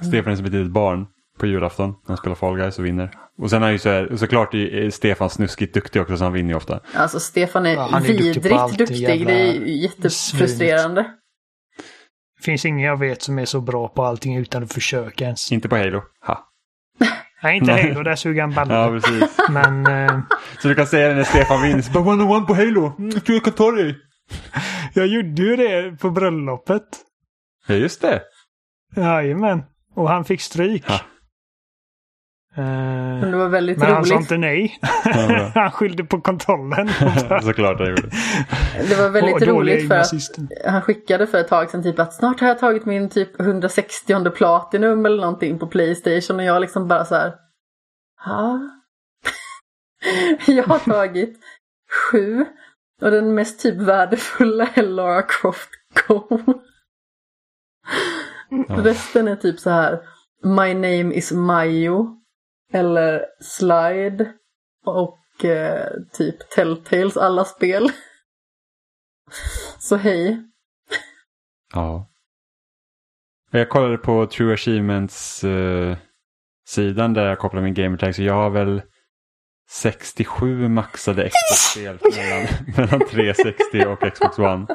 Stefan är som ett litet barn på julafton när han spelar Fall Guys och vinner. Och sen är ju så här, såklart är Stefan snuskigt duktig också så han vinner ju ofta. Alltså Stefan är, Ja, är duktig vidrigt allt, duktig. jävla Det är jättefrustrerande. Det finns ingen jag vet som är så bra på allting utan att försöka ens. Inte på Halo. Ha. Nej, inte. Halo, där suger han balle. Ja, precis. Men eh, Så du kan säga det när Stefan vinner. Bara one on one på Halo. Mm, jag tror jag kan ta dig. jag gjorde ju det på bröllopet. Ja, just det. Jajamän. Och han fick stryk. Ha. Eh, Men det var väldigt men han sa roligt. inte nej. Han skyllde på kontrollen. Såklart han gjorde. Det var väldigt Och dåliga roligt för att han skickade för ett tag sedan typ att snart har jag tagit min typ 160 platinum eller någonting på Playstation och jag liksom bara så här. Ja. jag har tagit sju och den mest typ värdefulla är Lara Croft Go. Resten är typ så här My name is Mayo eller Slide och eh, typ Telltales alla spel. Så hej. Ja. Jag kollade på True Achievements eh, sidan där jag kopplar min gamertag så jag har väl 67 maxade Xbox-spel mellan, mellan 360 och Xbox One.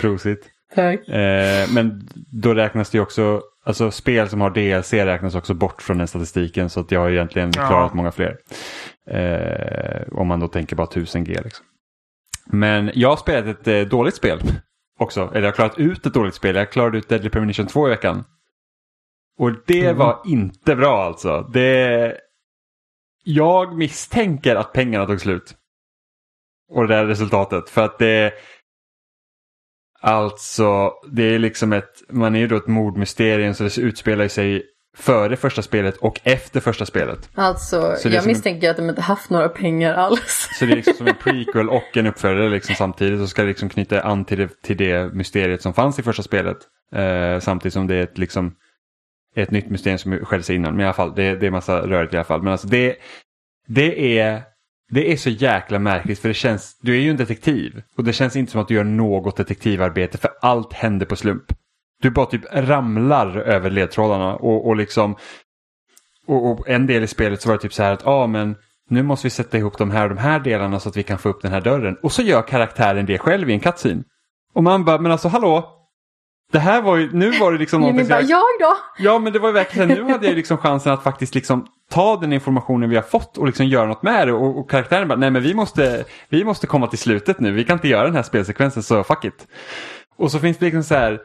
Prosit. Tack. Eh, men då räknas det ju också, alltså spel som har DLC räknas också bort från den statistiken så att jag har egentligen Ja. klarat många fler. Eh, om man då tänker bara 1000G liksom. Men jag har spelat ett eh, dåligt spel också, eller jag har klarat ut ett dåligt spel. Jag klarade ut Deadly Premonition 2 i veckan. Och det Mm. var inte bra alltså. Det... Jag misstänker att pengarna tog slut. Och det är resultatet. För att det... Alltså, det är liksom ett... Man är ju då ett mordmysterium så det utspelar sig före första spelet och efter första spelet. Alltså, Så det jag en- misstänker att de inte haft några pengar alls. Så det är liksom som en prequel och en uppföljare liksom samtidigt och ska liksom knyta an till det, till det mysteriet som fanns i första spelet. Eh, samtidigt som det är ett, liksom, ett nytt mysterium som skedde sig innan. Men i alla fall, det, det är massa rörigt i alla fall. Men alltså det, det, är, det är så jäkla märkligt för det känns, du är ju en detektiv och det känns inte som att du gör något detektivarbete för allt händer på slump. Du bara typ ramlar över ledtrådarna och, och liksom och, och en del i spelet så var det typ så här att ja ah, men nu måste vi sätta ihop de här och de här delarna så att vi kan få upp den här dörren. Och så gör karaktären det själv i en cutscene. Och man bara, men alltså hallå? Det här var ju, nu var det liksom någonting som bara, jag, jag då? Ja men det var ju verkligen, nu hade jag liksom chansen att faktiskt liksom ta den informationen vi har fått och liksom göra något med det. Och, och karaktären bara, nej men vi måste, vi måste komma till slutet nu, vi kan inte göra den här spelsekvensen så fuck it. Och så finns det liksom så här,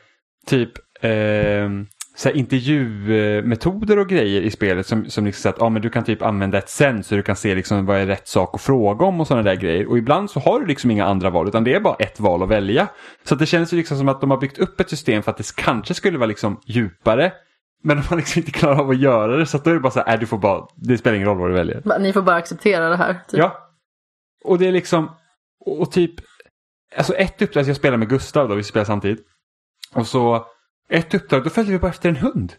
typ, eh, så här intervjumetoder och grejer i spelet som, som liksom så att ah, men du kan typ använda ett sen så du kan se liksom vad är rätt sak att fråga om och sådana där grejer. Och ibland så har du liksom inga andra val utan det är bara ett val att välja. Så det känns ju liksom som att de har byggt upp ett system för att det kanske skulle vara liksom djupare. Men de har liksom inte klarat av att göra det så att då är det bara så här, äh, du får bara, det spelar ingen roll vad du väljer. Ni får bara acceptera det här. Typ. Ja. Och det är liksom, och, typ, alltså ett uppdrag, jag spelar med Gustav då, vi spelar samtidigt. Och så, ett uppdrag, då följde vi bara efter en hund.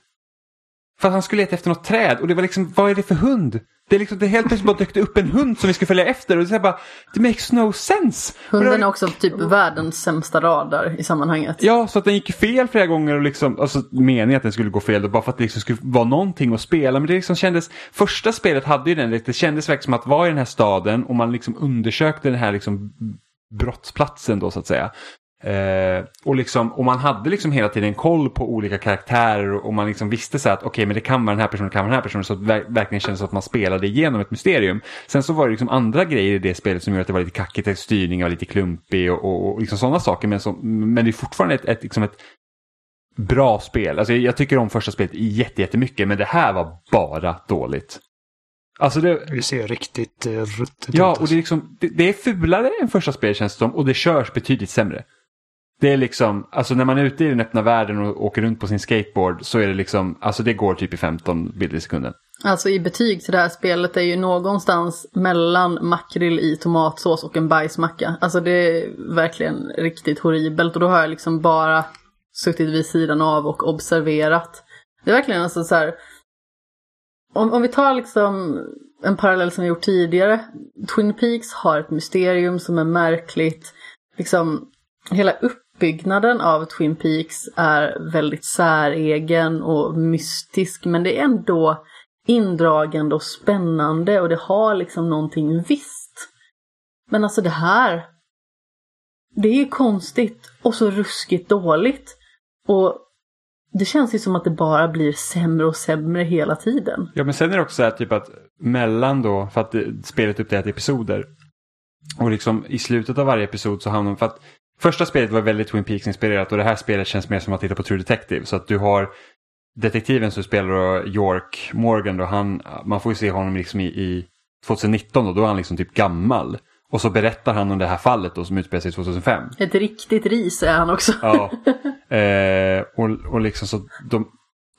För att han skulle leta efter något träd och det var liksom, vad är det för hund? Det är liksom, det helt plötsligt bara dök det upp en hund som vi skulle följa efter och det är bara, det makes no sense. Hunden var- är också typ världens sämsta radar i sammanhanget. Ja, så att den gick fel flera gånger och liksom, alltså meningen att den skulle gå fel då, bara för att det liksom skulle vara någonting att spela. Men det liksom kändes, första spelet hade ju den, det kändes verkligen som att vara i den här staden och man liksom undersökte den här liksom brottsplatsen då så att säga. Eh, och, liksom, och man hade liksom hela tiden koll på olika karaktärer och man liksom visste så att okej men det kan vara den här personen, det kan vara den här personen så att det ver- verkligen kändes att man spelade igenom ett mysterium. Sen så var det liksom andra grejer i det spelet som gjorde att det var lite kackigt, att styrningen var lite klumpig och, och, och liksom sådana saker. Men, som, men det är fortfarande ett, ett, liksom ett bra spel. Alltså jag, tycker om första spelet jätte- jättemycket men det här var bara dåligt. Alltså det, Det ser riktigt uh, ruttet Ja, ut. och det är, liksom, det, det är fulare än första spelet känns det som och det körs betydligt sämre. Det är liksom, alltså när man är ute i den öppna världen och åker runt på sin skateboard så är det liksom, alltså det går typ i 15 bilder i sekunden. Alltså i betyg till det här spelet är ju någonstans mellan makrill i tomatsås och en bajsmacka. Alltså det är verkligen riktigt horribelt och då har jag liksom bara suttit vid sidan av och observerat. Det är verkligen alltså så här. Om, om vi tar liksom en parallell som vi gjort tidigare. Twin Peaks har ett mysterium som är märkligt. Liksom hela upp uppbyggnaden av Twin Peaks är väldigt säregen och mystisk men det är ändå indragande och spännande och det har liksom någonting visst. Men alltså det här, det är ju konstigt och så ruskigt dåligt. Och det känns ju som att det bara blir sämre och sämre hela tiden. Ja men sen är det också så här typ att mellan då, för att spelet är uppdelat i episoder. Och liksom i slutet av varje episod så hamnar för att första spelet var väldigt Twin Peaks-inspirerat och det här spelet känns mer som att titta på True Detective. Så att du har detektiven som spelar York Morgan då, han, man får ju se honom liksom i, i 2019 då, då är han liksom typ gammal. Och så berättar han om det här fallet då som utspelar sig 2005. Ett riktigt ris är han också. Ja. Eh, och, och liksom så, de,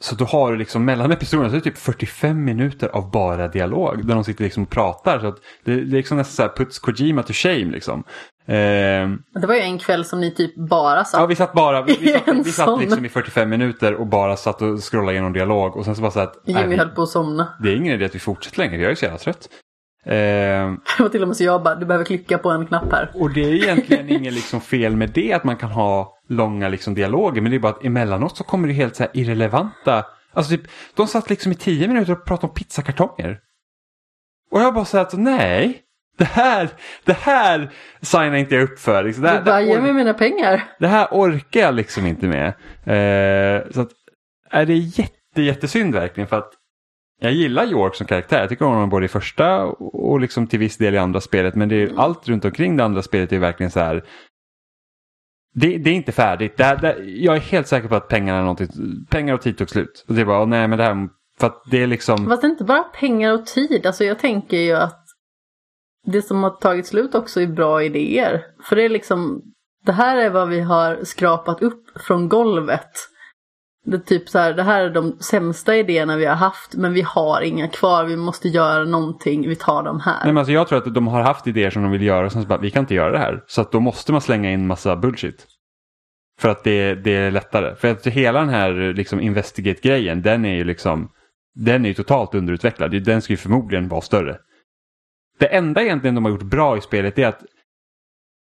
så då har du liksom mellan episoderna så är det typ 45 minuter av bara dialog. Där de sitter liksom och pratar. Så det, det är liksom nästan så här puts Kojima to shame liksom. Eh, Det var ju en kväll som ni typ bara satt. ja, vi satt bara, vi, vi satt, vi satt liksom i 45 minuter och bara satt och scrollade igenom dialog. Och sen så bara så att Jimmy höll på att somna. det är ingen idé att vi fortsätter längre, jag är så jävla trött. Eh, Det var till och med så jag bara, du behöver klicka på en knapp här. Och det är egentligen inget liksom fel med det att man kan ha långa liksom dialoger. Men det är bara att emellanåt så kommer det helt så här irrelevanta. Alltså typ, de satt liksom i tio minuter och pratade om pizzakartonger. Och jag bara så att nej. Det här, det här signar inte jag upp för. Liksom, det, här, Du bara, ge mig mina pengar. det här orkar jag liksom inte med. Eh, så att, är det jätte, jättesynd verkligen för att jag gillar York som karaktär. Jag tycker om honom både i första och liksom till viss del i andra spelet. Men det är, allt runt omkring det andra spelet är verkligen så här. Det, det är inte färdigt. Det, här- det, jag är helt säker på att pengarna, är någonting, pengar och tid tog slut. Och det är bara, nej men det här, för att det är liksom. Fast det är inte bara pengar och tid. Alltså jag tänker ju att det som har tagit slut också är bra idéer. För det är liksom, det här är vad vi har skrapat upp från golvet. Det är typ så här, det här är de sämsta idéerna vi har haft men vi har inga kvar, vi måste göra någonting, vi tar dem här. Nej, men alltså jag tror att de har haft idéer som de vill göra och sen så bara, vi kan inte göra det här. Så att då måste man slänga in massa bullshit. För att det, det är lättare. För att hela den här liksom investigate-grejen, den är ju liksom, den är ju totalt underutvecklad. Den ska ju förmodligen vara större. Det enda egentligen de har gjort bra i spelet är att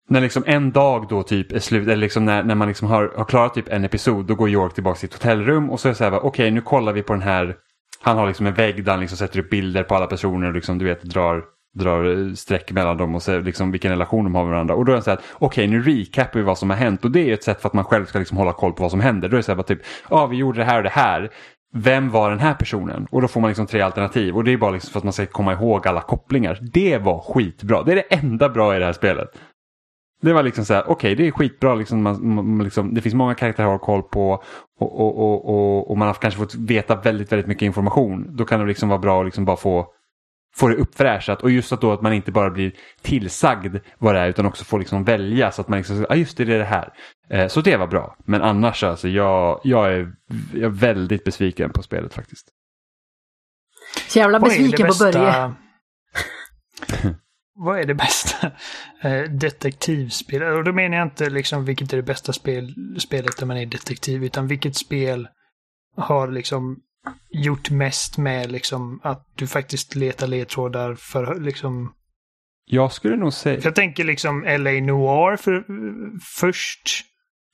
när liksom en dag då typ är slut, eller liksom när, när man liksom har, har klarat typ en episod, då går York tillbaka till sitt hotellrum och så är det så här, okej okay, nu kollar vi på den här, han har liksom en vägg där han liksom sätter upp bilder på alla personer och liksom du vet drar, drar eh, streck mellan dem och ser liksom vilken relation de har med varandra. Och då är det så här, okej okay, nu recapar vi vad som har hänt och det är ett sätt för att man själv ska liksom hålla koll på vad som händer. Då är det så här, bara typ, ja ah, vi gjorde det här och det här. Vem var den här personen? Och då får man liksom tre alternativ och det är bara liksom för att man ska komma ihåg alla kopplingar. Det var skitbra. Det är det enda bra i det här spelet. Det var liksom så här, okej okay, det är skitbra, liksom, man, man, liksom, det finns många karaktärer att ha koll på och, och, och, och, och man har kanske fått veta väldigt, väldigt mycket information. Då kan det liksom vara bra att liksom bara få, få det uppfräschat och just att då att man inte bara blir tillsagd vad det är utan också får liksom välja så att man liksom, ja ah, just det, det är det här. Eh, så det var bra, men annars alltså jag, jag, är, jag är väldigt besviken på spelet faktiskt. Så jävla besviken på Börje. vad är det bästa eh, detektivspelet? Och då menar jag inte liksom vilket är det bästa spel, spelet där man är detektiv, utan vilket spel har liksom gjort mest med liksom att du faktiskt letar ledtrådar för liksom... Jag skulle nog säga... För jag tänker liksom LA Noir för, först.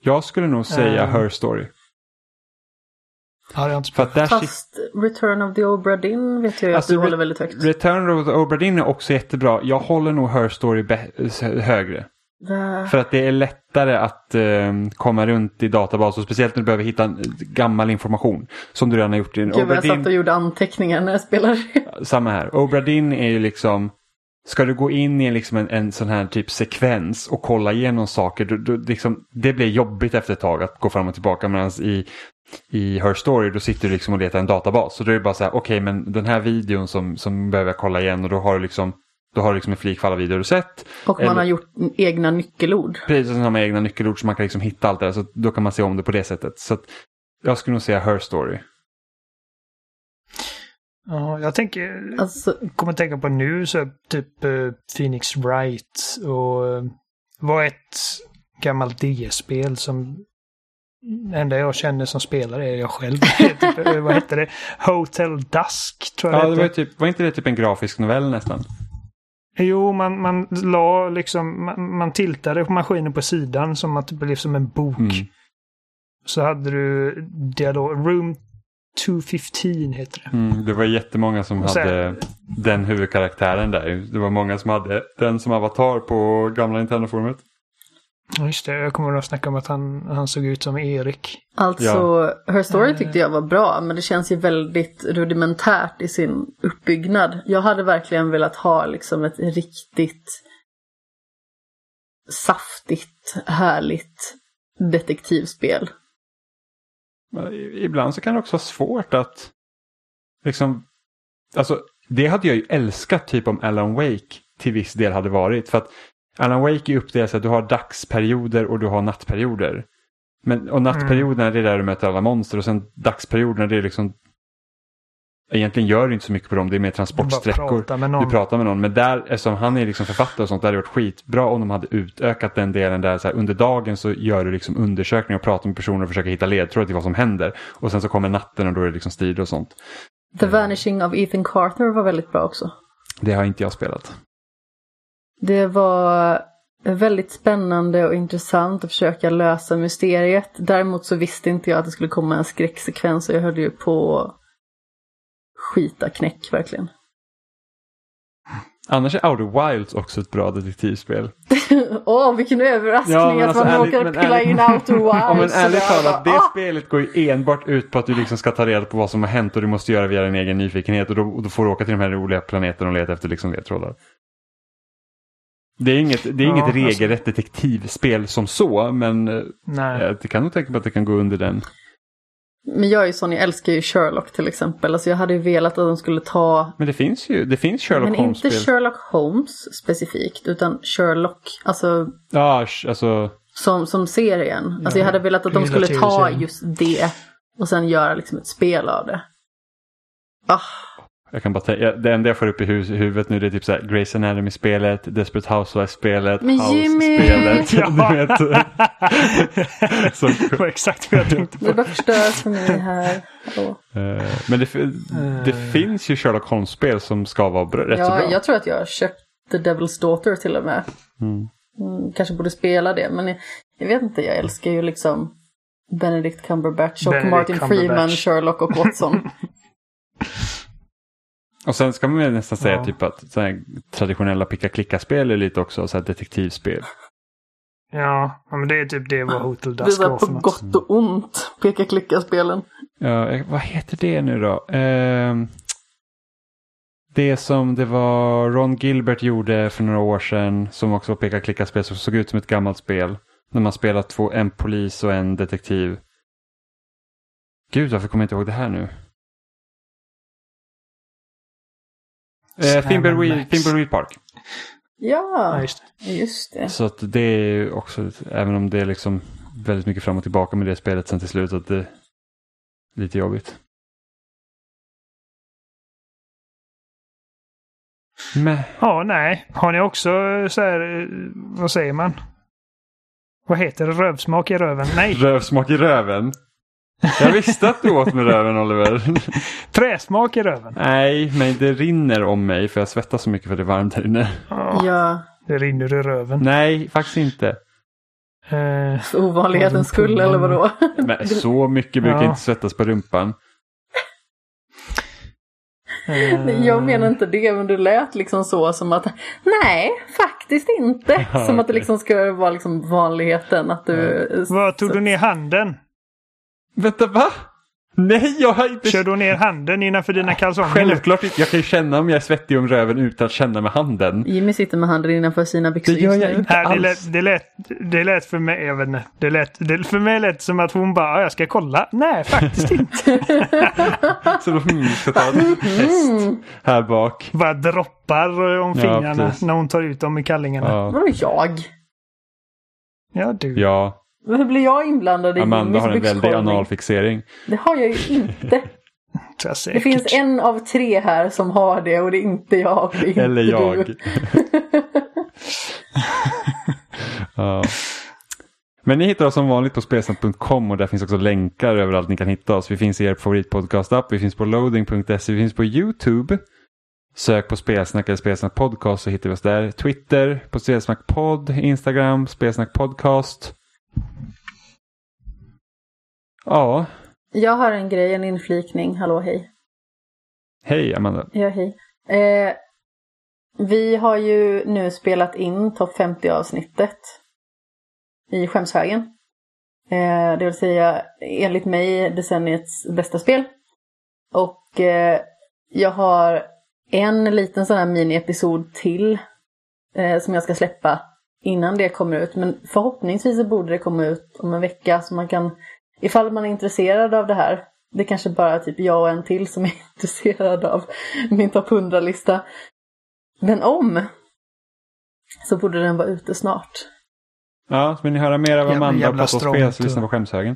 Jag skulle nog säga um... Her Story. Ja, För att där Fast Return of the Obra Dinn vet jag alltså, att du håller väldigt högt. Return of the Obra Dinn är också jättebra. Jag håller nog Her Story högre. Va? För att det är lättare att um, komma runt i databaser, speciellt när du behöver hitta gammal information. Som du redan har gjort. Gud, jag satt och gjorde anteckningar när jag spelade. Samma här. Obra Dinn är ju liksom Ska du gå in i liksom en, en sån här typ sekvens och kolla igenom saker, då, då, liksom, det blir jobbigt efter ett tag att gå fram och tillbaka. Medan i i Her Story då sitter du liksom och letar en databas. Så då är det bara så här, okej okay, men den här videon som, som behöver jag kolla igen och då har du liksom då har du liksom en flik för alla videor du sett. Och man Eller, har gjort egna nyckelord. Precis, och har man egna nyckelord så man kan liksom hitta allt det där. Så då kan man se om det på det sättet. Så att, jag skulle nog säga Her Story. Ja, jag tänker, alltså, kommer tänka på nu så typ uh, Phoenix Wright och uh, var ett gammalt DS-spel som det enda jag känner som spelare är jag själv. typ, eh, vad hette det? Hotel Dusk tror jag ja, det var, typ, var inte det typ en grafisk novell nästan? Jo, man, man la liksom, man, man tiltade maskinen på sidan som att det blev som en bok. Mm. Så hade du dialog, Room 215 heter det. Mm, det var jättemånga som sen, hade den huvudkaraktären där. Det var många som hade den som avatar på gamla Nintendo-forumet. Just det, jag kommer att snacka om att han, han såg ut som Erik. Alltså, ja. Her Story tyckte jag var bra, men det känns ju väldigt rudimentärt i sin uppbyggnad. Jag hade verkligen velat ha liksom ett riktigt saftigt, härligt detektivspel. Ibland så kan det också vara svårt att liksom, alltså det hade jag ju älskat typ om Alan Wake till viss del hade varit. För att Alan Wake är uppdelat så att du har dagsperioder och du har nattperioder. Men, och nattperioderna mm. det är där du möter alla monster och sen dagsperioderna det är liksom Egentligen gör du inte så mycket på dem, det är mer transportsträckor. Du pratar med någon. Men där, eftersom han är liksom författare och sånt, det hade varit skitbra om de hade utökat den delen där så här, under dagen så gör du liksom undersökningar och pratar med personer och försöker hitta ledtrådar till vad som händer. Och sen så kommer natten och då är det liksom strider och sånt. The Vanishing of Ethan Carter var väldigt bra också. Det har inte jag spelat. Det var väldigt spännande och intressant att försöka lösa mysteriet. Däremot så visste inte jag att det skulle komma en skräcksekvens och jag höll ju på skita knäck verkligen. Annars är Outer Wilds också ett bra detektivspel. Åh, oh, vilken överraskning ja, att alltså, man ärligt, åker pilla in Outer Wilds. ja, men ärligt talat, det ah! spelet går ju enbart ut på att du liksom ska ta reda på vad som har hänt och du måste göra via din egen nyfikenhet och då, och då får du åka till de här roliga planeterna och leta efter liksom ledtrådar. Det är inget, det är inget ja, alltså- regelrätt alltså... detektivspel som så, men eh, Nej. jag kan nog tänka mig att det kan gå under den. Men jag är ju sån, jag älskar ju Sherlock till exempel. Alltså jag hade ju velat att de skulle ta... Men det finns ju, det finns Sherlock Holmes-spel. Men inte Sherlock Holmes specifikt, utan Sherlock, alltså... Ja, alltså... Som, som serien. Alltså jag hade velat att de skulle ta just det Och sen göra liksom ett spel av det. Ah, Jag kan bara tänka, det enda jag får upp i hu- huvudet nu det är typ såhär Grey's Anatomy-spelet, Desperate Housewives-spelet! House-spelet. Ja. Du vet. Så, Det var exakt vad jag tänkte det på. bara förstörs för mig här. Hallå. eh, men det, det finns ju Sherlock Holmes-spel som ska vara bra, rätt så Ja, bra. jag tror att jag har köpt The Devil's Daughter till och med. Mm. Mm, kanske borde spela det, men jag, jag vet inte, jag älskar ju liksom Benedict Cumberbatch och Benedict Martin Cumberbatch. Freeman, Sherlock och Watson. Och sen ska man väl nästan säga Ja. typ att så här, traditionella picka-klicka-spel är lite också så här detektivspel. Ja, men det är typ det vad Hotel det är Dusk här var på gott och ont, peka-klicka-spelen. Ja, eh, vad heter det nu då? Ehm, det som det var Ron Gilbert gjorde för några år sedan som också var peka-klicka-spel som såg ut som ett gammalt spel. När man spelar två, en polis och en detektiv. Gud, varför kommer jag inte ihåg det här nu? Eh. Thimbleweed Park. Ja, Ja, just det. just det. Så att det är ju också, även om det är liksom väldigt mycket fram och tillbaka med det spelet sen till slut, att det är lite jobbigt. Men, Ja, nej. Har ni också så här, eh, vad säger man? Vad heter det? Rövsmak i röven? Nej, rövsmak i röven. Jag visste att du åt med röven Oliver. träsmak i röven. Nej, men det rinner om mig för jag svettas så mycket för det är varmt här inne. Ja, Ja, det rinner i röven. Nej, faktiskt inte. Eh, för ovanlighetens skull eller vadå? Men så mycket brukar Ja. inte svettas på rumpan. Jag menar inte det, men du lät liksom så som att nej, faktiskt inte. Ja, Som att det liksom ska vara liksom vanligheten att du... Var tog du ner handen? Vänta, va? Nej, jag har inte... Kör du ner handen innanför dina kalsonger? Självklart inte. Jag kan ju känna om jag är svettig om röven utan att känna med handen. Jimmy sitter med handen innanför sina byxor Det gör jag inte. Nej, det, alls. lät, det, lät, det lät för mig, jag vet inte. Det lät, det, för mig lät som att hon bara, "Ja, jag ska kolla. Nej, faktiskt inte. Så då hmm, ska ta ett test här bak. Bara droppar om Ja, fingrarna precis. när hon tar ut dem i kallingarna. Ja, Ja, Vadå jag? du. ja. Hur blir jag inblandad i Amanda Jimmys har en väldig analfixering. Det har jag ju inte. Det finns en av tre här som har det och det är inte jag. och Det är inte Eller jag. Ja. Men ni hittar oss som vanligt på spelsnack.com och där finns också länkar överallt ni kan hitta oss. Vi finns i er favoritpodcast-app, vi finns på loading.se, vi finns på YouTube. Sök på Spelsnack eller Spelsnack Podcast så hittar vi oss där. Twitter på Spelsnack Podd, Instagram Spelsnack Podcast. Ja, Jag har en grej, en inflikning. Hallå, hej. hej Amanda. Ja, hej. Eh, vi har ju nu spelat in topp 50 avsnittet i skämshögen. Eh, det vill säga enligt mig decenniets bästa spel. Och eh, jag har en liten sån här mini-episod till eh, som jag ska släppa innan det kommer ut. Men förhoppningsvis så borde det komma ut om en vecka så man kan, ifall man är intresserad av det här, det är kanske bara typ jag och en till som är intresserad av min topp 100-lista. Men om så borde den vara ute snart. Ja, så vill ni höra mer av Amanda och jävla prata om spel så lyssna på Skämshögen.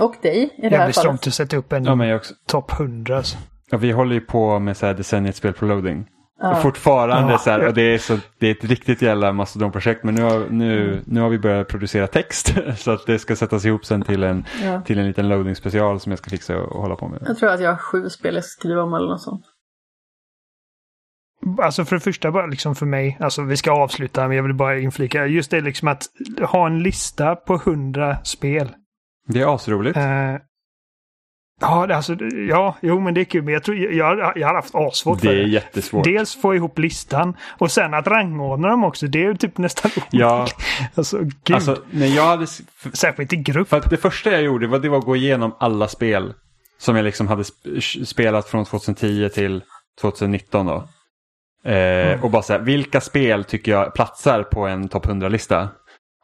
Och dig i det här fallet. strångt att sätta upp en Ja, men jag också. topp 100. Alltså. Ja, vi håller ju på med så här decenniets spel på loading. Ja. Och fortfarande Ja. så här, och det är, så, det är ett riktigt jävla mastodonprojekt men nu har, nu, nu har vi börjat producera text så att det ska sättas ihop sen till en, Ja. till en liten loading special som jag ska fixa och hålla på med. Jag tror att jag har sju spel jag ska skriva om eller något sånt. Alltså för det första bara liksom för mig, alltså vi ska avsluta men jag vill bara inflika. Just det liksom att ha en lista på 100 spel. Det är asroligt. Eh, ja, alltså, ja, jo men det är kul. Men jag tror jag, jag, har haft asvårt för Det är det. jättesvårt. Dels få ihop listan och sen att rangordna dem också. Det är ju typ nästan Ja, Alltså gud. alltså när jag hade... Särskilt i grupp. För att det första jag gjorde var, det var att gå igenom alla spel som jag liksom hade sp- spelat från 2010 till 2019 då. Eh, Och bara så här, vilka spel tycker jag platsar på en topp 100-lista?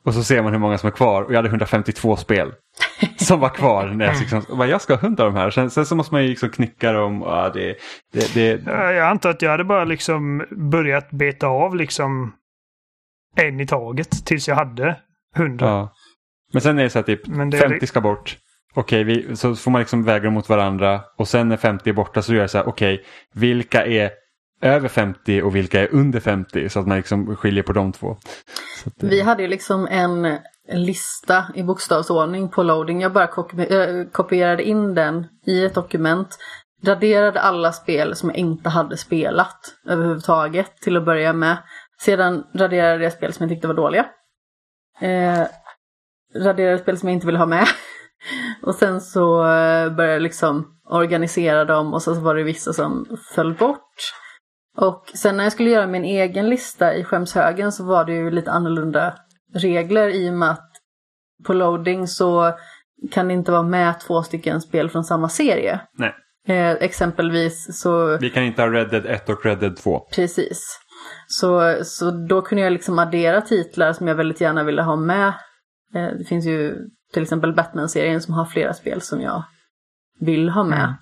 Och så ser man hur många som är kvar och jag hade 152 spel som var kvar. När jag, liksom, och bara, jag ska ha 100 av de här. Sen, sen så måste man ju liksom knycka dem. Och, ja, det, det, det, Jag antar att jag hade bara liksom börjat beta av liksom en i taget tills jag hade 100. ja. Men sen är det så här typ Men det- 50 ska bort. okej, okay, så får man liksom väga dem mot varandra och sen när 50 är borta så gör jag så här, okej, okay, vilka är över 50 och vilka är under 50 så att man liksom skiljer på de två. Att, Vi hade ju liksom en lista i bokstavsordning på loading. Jag bara eh, kopierade in den i ett dokument. Raderade alla spel som jag inte hade spelat överhuvudtaget till att börja med. Sedan raderade jag spel som jag tyckte var dåliga. Eh, raderade spel som jag inte ville ha med. och sen så eh, började jag liksom organisera dem och så var det vissa som föll bort. Och sen när jag skulle göra min egen lista i skämshögen så var det ju lite annorlunda regler i och med att på loading så kan det inte vara med två stycken spel från samma serie. Nej. Eh, exempelvis så... Vi kan inte ha Red Dead 1 och Red Dead 2. Precis. Så, så då kunde jag liksom addera titlar som jag väldigt gärna ville ha med. Eh, det finns ju till exempel Batman-serien som har flera spel som jag vill ha med.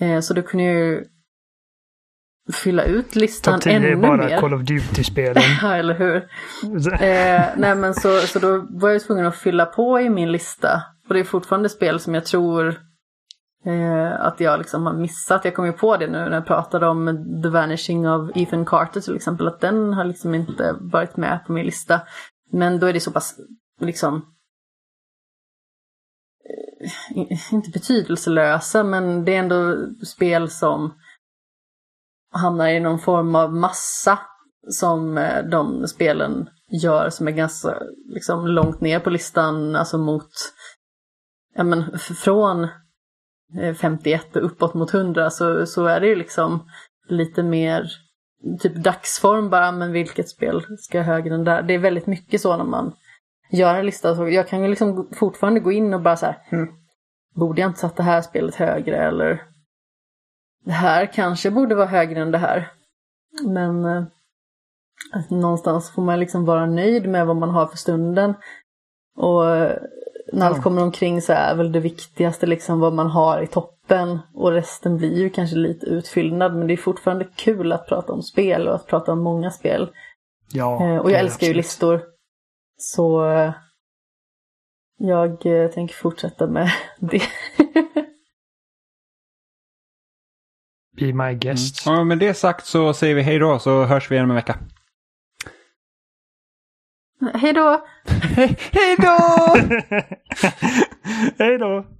Mm. Eh, så då kunde jag ju fylla ut listan ännu mer. är bara mer. Call of Duty-spelen. ja, eller hur. eh, nej, men så, så då var jag tvungen att fylla på i min lista. Och det är fortfarande spel som jag tror eh, att jag liksom har missat. Jag kom ju på det nu när jag pratade om The Vanishing of Ethan Carter till exempel. Att den har liksom inte varit med på min lista. Men då är det så pass liksom eh, inte betydelselösa men det är ändå spel som hamnar i någon form av massa som eh, de spelen gör som är ganska liksom, långt ner på listan, alltså mot, ja men från eh, 51 och uppåt mot 100 så, så är det ju liksom lite mer typ dagsform bara, men vilket spel ska högre än där? Det är väldigt mycket så när man gör en lista. Så jag kan ju liksom fortfarande gå in och bara så här, hm, borde jag inte satt det här spelet högre eller det här kanske borde vara högre än det här. Men eh, någonstans får man liksom vara nöjd med vad man har för stunden. Och eh, när allt kommer omkring så är väl det viktigaste liksom vad man har i toppen. Och resten blir ju kanske lite utfyllnad men det är fortfarande kul att prata om spel och att prata om många spel. Ja, eh, och jag älskar absolut. ju listor. Så jag tänker fortsätta med det. Be my guest. Mm. Ja, med det sagt så säger vi hej då så hörs vi igen om en vecka. Hej då! hej då! hej då!